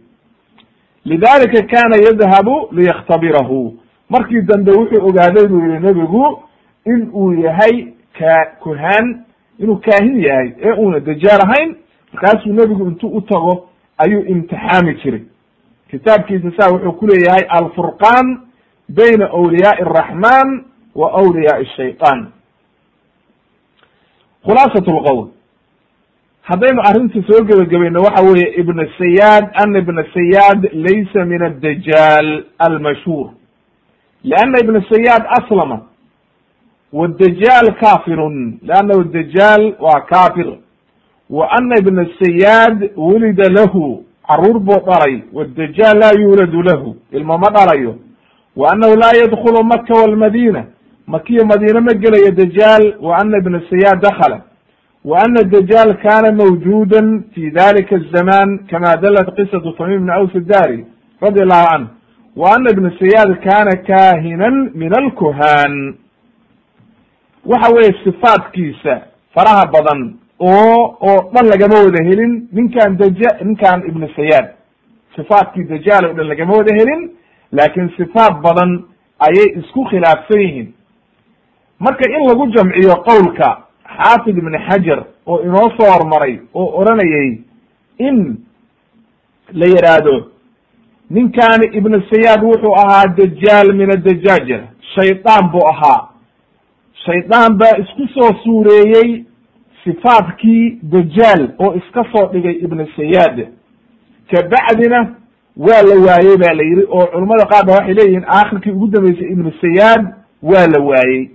lidalika kana yadhabu liykhtabirahu markii dambe wuxuu ogaaday buu yihi nebigu in uu yahay ka kuhaan inuu kaahin yahay ee una dajaal ahayn markaasuu nebigu intuu u tago ayuu imtixaami jiray. Kitaabkiisa saa wuxuu ku leeyahay alfurqan bayna awliyaai araxman wa awliyaai shayطan khulaasat lqowl haddaynu arrinta soo gebagabayno waxa weeye ibn sayaad ana ibna sayaad laysa min addajaal almashhuur. Lianna ibna sayaad aslama wadajaal kafirun liannahu dajaal waa kafir wa ana ibna sayaad wulida lahu carruur buu dhalay wadajaal laa yuuladu lahu ilma ma dhalayo wa anahu laa yadkulu maka walmadina makiyo madiine ma gelayo dajaal wa ana ibna sayaad dakala wa ana dajaal kana mawjuda fi dalika الzaman kama dalat qisatu tamim bn aws dari radi allahu canhu wa ana ibna sayaad kana kahinan min alkuhan waxa weeye sifaatkiisa faraha badan oo oo dhan lagama wada helin. Ninkan daja ninkan ibnu sayaad. Sifaatkii dajaal o dhan lagama wada helin laakin sifaat badan ayay isku khilaafsan yihiin. Marka in lagu jamciyo qowlka xaafid ibn xajar oo inoo soo hormaray oo odhanayay in la yidhaahdo ninkaani ibnu sayaad wuxuu ahaa dajaal min adajaaja shaydaan buu ahaa shaydaan baa isku soo suureeyey sifaadkii dajaal oo iska soo dhigay ibnu sayaad kabacdina waa la waayey ba la yidhi oo culammada qaar ba waxay leeyihiin aakhirkii ugu dambeysay ibnu sayaad waa la waayey.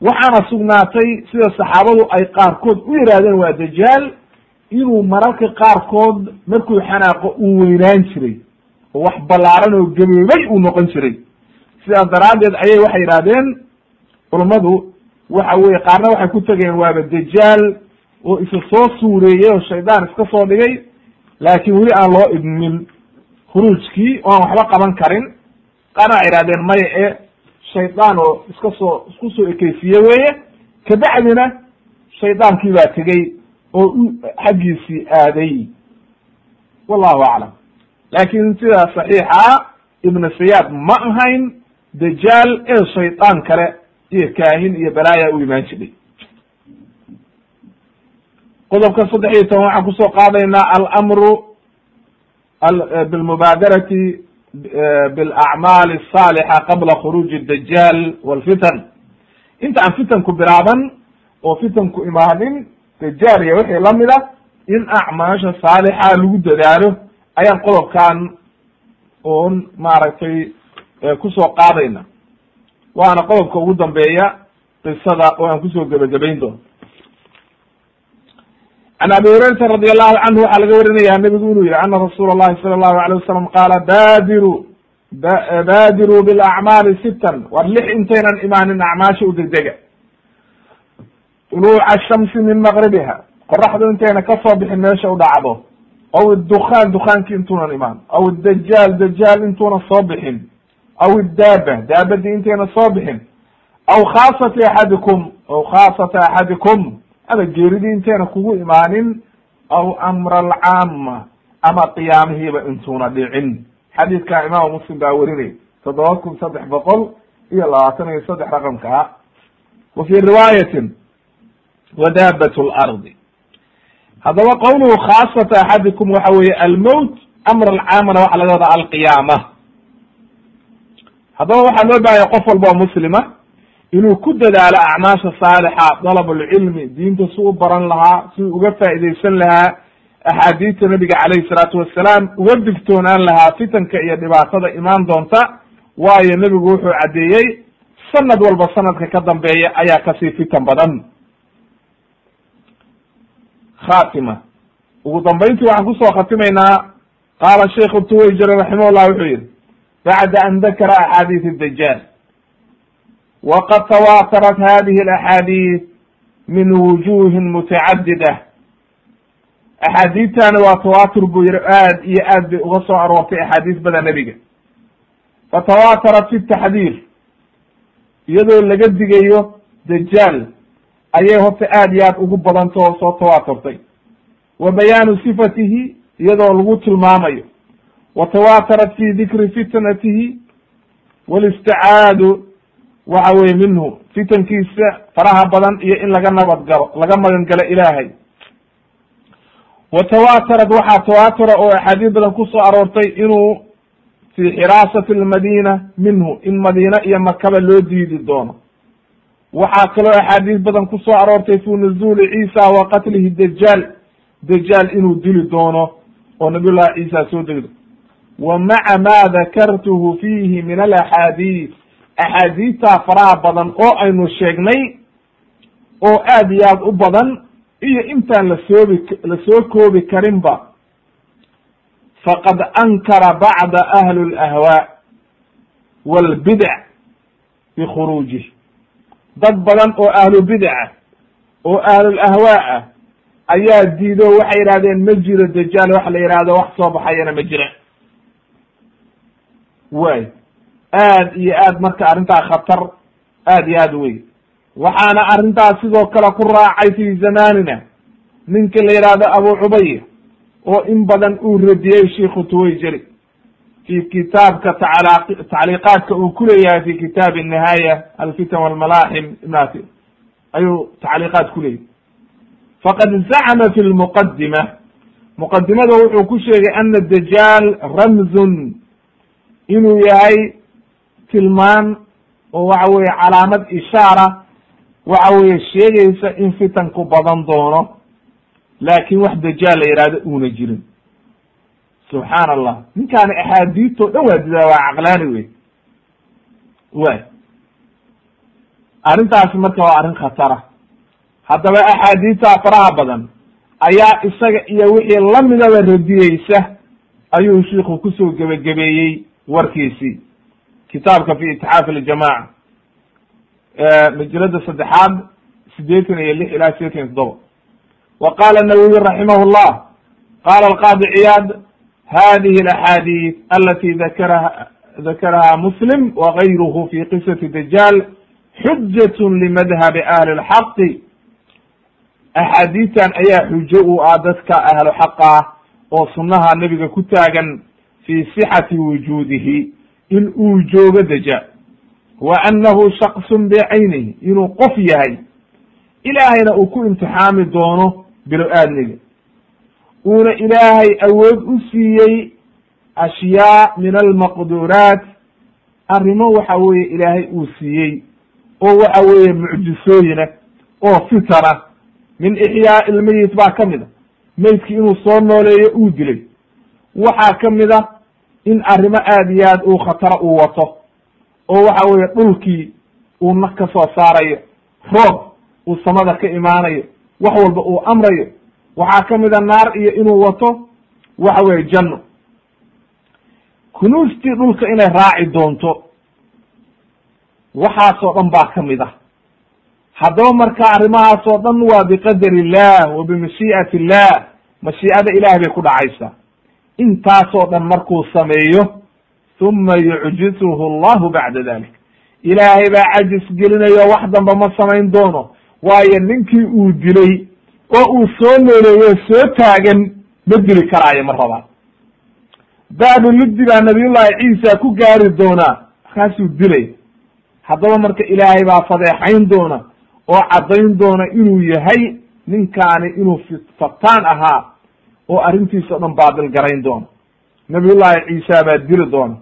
Waxaana sugnaatay sida saxaabadu ay qaarkood u yihaahdeen waa dajaal inuu mararka qaarkood markuu xanaaqo uu weynaan jiray oo wax ballaaran oo gaboobay uu noqon jiray. Sidaas daraaddeed ayay waxay yidhahdeen culummadu waxa weye qaarna waxay ku tegeen waaba dajaal oo isa soo suureeyey oo shaydaan iska soo dhigay laakiin weli aan loo idmin khuruujkii oo aan waxba qaban karin. Qaarna waxay yihahdeen maya e shaydaan oo iska soo isku soo ekeysiye weeye. Kabacdina shaydaankii baa tegey oo u xaggiisii aaday. Wallahu aclam. Laakin sidaa saxiixa ibnu sayaad ma ahayn dajaal ee shaydaan kale iyo kaahin iyo balaaya u imaan jiray. Qodobka saddex iyo toban waxaan ku soo qaadaynaa alamru bilmubaadarati bilacmaali asaalixa qabla khuruuji dajaal walfitan. Inta aan fitanku bilaaban oo fitanku imaanin dajaal iyo wixii la mid a in acmaasha saalixa lagu dadaalo ayaan qodobkan oon maaragtay ku soo qaadayna waana qodobka ugu dambeeya qisada oo aan ku soo gebagabayn doono can abi hurayrata radi allahu canhu waxaa laga warinaya nebigu inuu yihi ana rasuula allahi sala allahu alayh wasalam qaala baadiru baadiruu bilacmaali sitan war lix intaynan imaanin acmaasha u degdega. Tuluuca ashamsi min maqribiha qoraxdu intayna ka soo bixin meesha u dhacdo. Aw iddukaan dukaankii intuunan imaan. Aw iddajaal dajaal intuuna soo bixin aw iddaaba daabadii intayna soo bixin aw khaasati axadikum aw khaasata axadikum ama geeridii intayna kugu imaanin aw amra alcaama ama qiyaamihiiba intuuna dhicin xadiidka imaamu muslim baa werinay toddoba kun saddex boqol iyo labaatan iyo saddex raqamkaa wa fi riwaayatin wadaabat lardi haddaba qowluhu khaasata axadikum waxa weeye almowt amr alcaamana waxa laga wadaa alqiyaama haddaba waxaa loo bahaya qof walba oo muslima inuu ku dadaalo acmaasha saalixa dalab lcilmi diinta si u baran lahaa si uga faa'idaysan lahaa axaadiista nabiga calayhi salaatu wassalaam uga digtoonaan lahaa fitanka iyo dhibaatada imaan doonta waayo nebigu wuxuu caddeeyey sanad walba sanadka ka dambeeya ayaa ka sii fitan badan. Khatima ugu dambayntii waxaan ku soo khatimaynaa qaala sheikhu tuwayjir raximahullah wuxuu yihi bacda an dakara axaadiis dajaal waqad tawaatarat hadihi alaxaadiis min wujuhin mutacadida axaadiidtani waa tawaatur buu yihi aad iyo aad bay uga soo aroortay axaadiis badan nebiga fatawaatarat fi taxdiir iyadoo laga digayo dajaal ayay horta aad iyo aad ugu badanta oo soo tawaaturtay wa bayaanu sifatihi iyadoo lagu tilmaamayo wa tawaatarat fi dikri fitnatihi walisticaadu waxa weye minhu fitankiisa faraha badan iyo in laga nabad galo laga magan galo ilaahay wa tawaatarat waxaa tawaatura oo axaadiis badan ku soo aroortay inuu fi xiraasati almadina minhu in madiina iyo makaba loo diidi doono waxaa kaloo axaadiis badan ku soo aroortay fi nuzuuli ciisa wa qatlihi dajaal dajaal inuu dili doono oo nabiy llahi ciisa soo degdo wa maca ma dakartuhu fiihi min alaxaadiis axaadiistaa faraha badan oo aynu sheegnay oo aad iyo aad u badan iyo intaan lasoobi la soo koobi karinba. Faqad ankara bacda ahli lahwaa walbidac bikhuruujih dad badan oo ahlu bidca oo ahlulahwaa ah ayaa diido waxay yidhahdeen ma jiro dajaal wax la yihahdo wax soo baxayana ma jira way. Aad iyo aad marka arrintaa khatar aad iyo aad wey waxaana arrintaas sidoo kale ku raacay fi zamanina ninka la yihahdo abu cubaya oo in badan uu radiyey shiku tuwayjeri fi kitaabka tacla tacliiqaadka uu ku leeyahay fi kitaabi nihaaya alfitan walmalaaxim ibnati ayuu tacliiqaad ku leeyahy faqad zacma fi lmuqadima muqadimada wuxuu ku sheegay ana dajaal ramzun inuu yahay tilmaan oo waxa weeye calaamad ishaara waxa weeye sheegaysa in fitanku badan doono laakin wax dajaal la yihahdo uuna jirin. Subxaan allah ninkaani axaadiistoo dhan waa didaa waa caqlaani wey. Way arrintaasi marka waa arrin khatara. Haddaba axaadiista faraha badan ayaa isaga iyo wixii lamidaba radiyeysa ayuu shiiku ku soo gebagabeeyey warkiisii kitaabka fi itixaaf aljamaca majalada saddexaad sideetan iyo lix ilaa sideetan iyo toddoba. Wa qala nawawiy raximah llah qala alqaadi ciyaad hadihi alaxaadiis alati dakaraha dakaraha muslim wagayruhu fi qisati dajaal xujat limadhabi ahli lxaqi axaadiistan ayaa xujo u ah dadka ahlu xaqa ah oo sunnaha nebiga ku taagan fi sixati wujuudihi in uu joogo dajaal wa annahu shaksun bicaynihi inuu qof yahay ilaahayna uu ku imtixaami doono bilo-aadmiga uuna ilaahay awood u siiyey ashyaa min almaqduraat arrimo waxa weeye ilaahay uu siiyey oo waxa weeye mucjisooyina oo fitana min ixyaa ilmeyit baa ka mid a meydki inuu soo nooleeyo uu dilay waxaa ka mid a in arrimo aad iyo aad uu khatara uu wato oo waxa weeye dhulkii uu nag ka soo saarayo roob uu samada ka imaanayo wax walba uu amrayo waxaa ka a naar iyo inuu wato waxa weeye janno. Kunuustii dhulka inay raaci doonto waxaasoo dhan baa ka mid ah. Haddaba marka arrimahaasoo dhan waa biqadar illah wa bimashii'ati illah mashii'ada ilahay bay ku dhacaysaa intaasoo dhan markuu sameeyo uma yucjisuhu allahu bacda dalik ilaahay baa cajis gelinayo wax damba ma samayn doono. Waayo ninkii uu dilay oo uu soo nooleeyo soo taagan ma dili karaayo ma rabaa. Baabu luddi baa nabiyullahi ciisa ku gaari doonaa markaasuu dilay. Haddaba marka ilaahay baa fadeexayn doona oo caddayn doona inuu yahay ninkaani inuu fataan ahaa oo arrintiisa o dhan baadil garayn doona nabiyullahi ciisa baa dili doona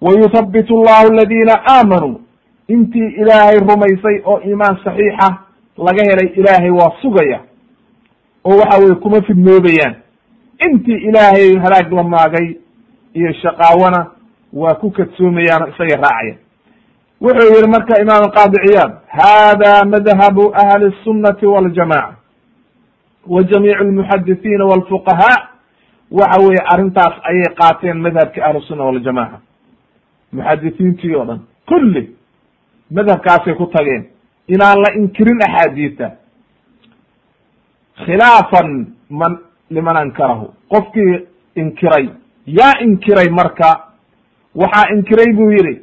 wa yuthabitu allahu aladiina aamanuu intii ilaahay rumaysay oo iimaan saxiixa laga helay ilaahay waa sugaya. Oo waxa weye kuma fidnoobayaan intii ilaahay halaag la maagay iyo shaqaawana waa ku kadsoomayaan oo isaga raacaya. Wuxuu yihi marka imaam qaadi ciyaad hada madhabu ahli الsunati waljamaca wa jamiic lmuxadisiina walfuqahaa waxa weeye arrintaas ayay qaateen madhabka ahlusunna waljamaca muxadisiintii oo dhan kulli madhabkaasay ku tageen inaan la inkirin axaadiisa khilaafan man liman ankarahu qofkii inkiray. Yaa inkiray marka waxaa inkiray buu yihi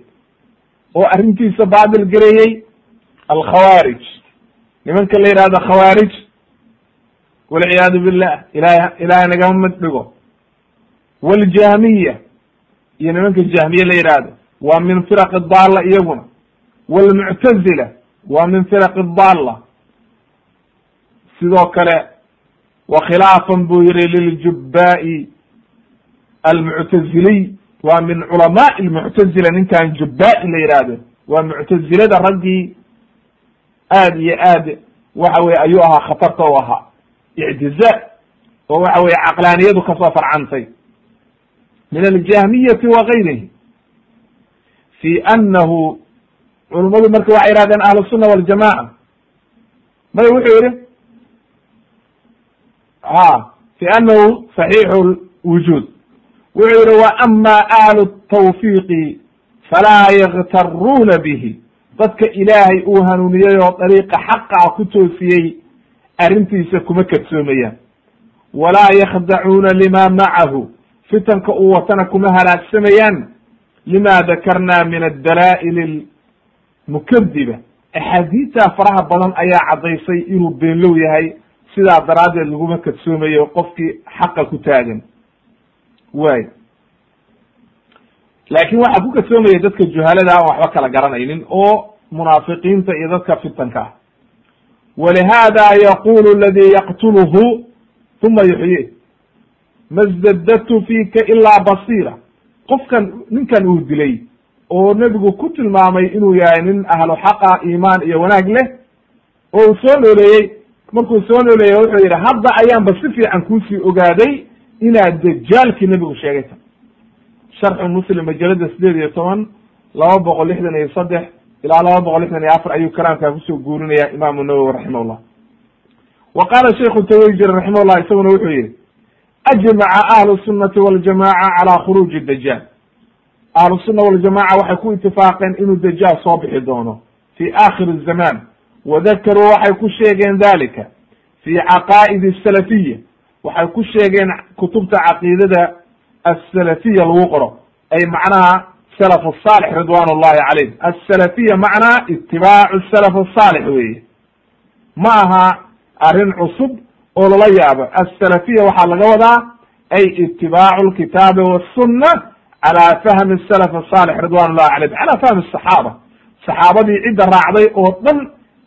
oo arrintiisa baadil gareeyey alkhawaarij nimanka la yihahdo khawaarij walciyaadu billah ilahay ilahay nagama mid dhigo waljahmiya iyo nimanka jahmiye la yihahdo waa min firaqi daalla iyaguna wlmuctazila waa min firaqi daalla sidoo kale wa khilaafan buu yihi liljubbaai almuctaziliy waa min culamaai lmuctazila ninkan jubbaai la yihahdo waa muctazilada raggii aad iyo aad waxa weye ayuu ahaa khatarta u ahaa ictizaa oo waxa weye caqlaaniyadu ka soo farcantay min aljahmiyati wa gayrihi fi anahu culummadu marka waxay yihahdeen ahlusunna waljamaca may wuxuu yihi ha fi anahu saxiixu wujuud wuxuu yihi wa ama ahlu tawfiiqi falaa yaktaruuna bihi dadka ilaahay uu hanuuniyey oo dariiqa xaqa ah ku toosiyey arrintiisa kuma kadsoomayaan walaa yakdacuuna lima macahu fitanka uu watana kuma halaagsamayaan lima dakarna min adalaa'il mukadiba axaadiidtaa faraha badan ayaa caddaysay inuu beenlow yahay. Sidaa daraaddeed laguma kadsoomayo qofkii xaqa ku taagan. Waay. Laakin waxaa ku kadsoomaya dadka juhalada aan waxba kala garanaynin oo munaafiqiinta iyo dadka fitanka ah walihada yaqulu aladi yaqtuluhu uma yuxyi masdadatu fiika ilaa basiira qofkan ninkan uu dilay oo nebigu ku tilmaamay inuu yahay nin ahlu xaqa iimaan iyo wanaag leh oo uu soo nooleeyey markuu soo nooleeyey wuxuu yidhi hadda ayaanba si fiican kuusii ogaaday inaad dajaalkii nebigu sheegay ta sharxu muslim majalada sideed iyo toban laba boqol lixdan iyo saddex ilaa laba boqol lixdan iyo afar ayuu kalaamkaa ku soo guurinaya imaamu nawowi raximah llah wa qaala shaykhu tawayjir raximah llah isaguna wuxuu yihi ajmaca ahlu sunnati waljamaca calaa khuruuji dajaal. Ahlu sunna waljamaca waxay ku itifaaqeen inuu dajaal soo bixi doono fi aakhiri zaman wadakaruu waxay ku sheegeen dalika fi caqaa'id asalafiya waxay ku sheegeen kutubta caqiidada asalafiya lagu qoro ay macnaha salaf asaalix ridwan ullahi calayhim asalafiya macnaa itibaacu salaf asaalix weeye ma aha arrin cusub oo lala yaabo asalafiya waxaa laga wadaa ay itibaacu lkitaabi wasunna cala fahmi salaf asaalix ridwan ullahi calayhim cala fahmi asaxaaba saxaabadii cidda raacday oo dhan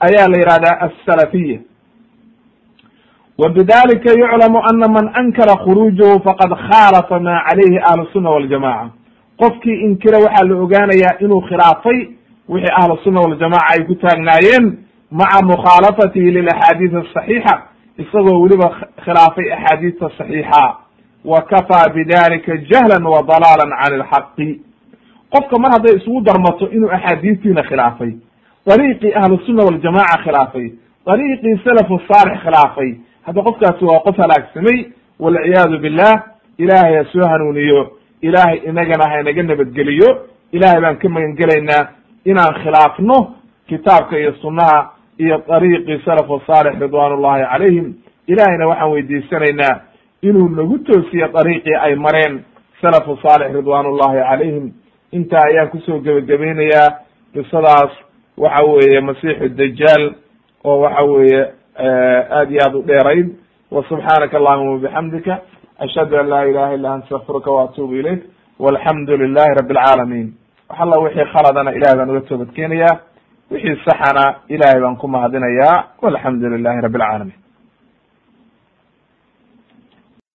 ayaa la yihahdaa asalafiya wa bidalika yuclamu ana man ankara khuruujahu faqad khaalafa ma calayhi ahlu sunna qofkii inkira waxaa la ogaanayaa inuu khilaafay wixii ahlu sunna waljamaca ay ku taagnaayeen maca mukhaalafatihi lilaxaadiis asaxiixa isagoo weliba khilaafay axaadiista saxiixa. Wa kafaa bidalika jahlan wa dalaalan can ilxaqi qofka mar hadday isugu darmato inuu axaadiistiina khilaafay dariiqii ahlusunna waljamaca khilaafay dariiqii salafu saalix khilaafay hadda qofkaasi waa qof halaagsamay walciyaadu billah ilaahay ha soo hanuuniyo ilaahay inagana ha inaga nabadgeliyo. Ilaahay baan ka magan gelaynaa inaan khilaafno kitaabka iyo sunnaha iyo dariiqii salafu saalix ridwan ullahi calayhim. Ilahayna waxaan weydiisanaynaa inuu nagu toosiyo dariiqii ay mareen salafu saalix ridwan ullahi calayhim. Intaa ayaan ku soo gebagabaynayaa qisadaas waxa weeye masiixu dajaal oo waxa weeye aad iyo aad u dheerayd. Wa subxaanaka allahuma wabixamdika ashhadu an laa ilaha illa anta astaqfiruka waatuubu ilayk walxamdu lilahi rabi alcaalamin wax alla wixii khaladana ilahay baan uga toobad keenayaa wixii saxana ilahay baan ku mahadinayaa walxamdu lilahi rabi alcaalamin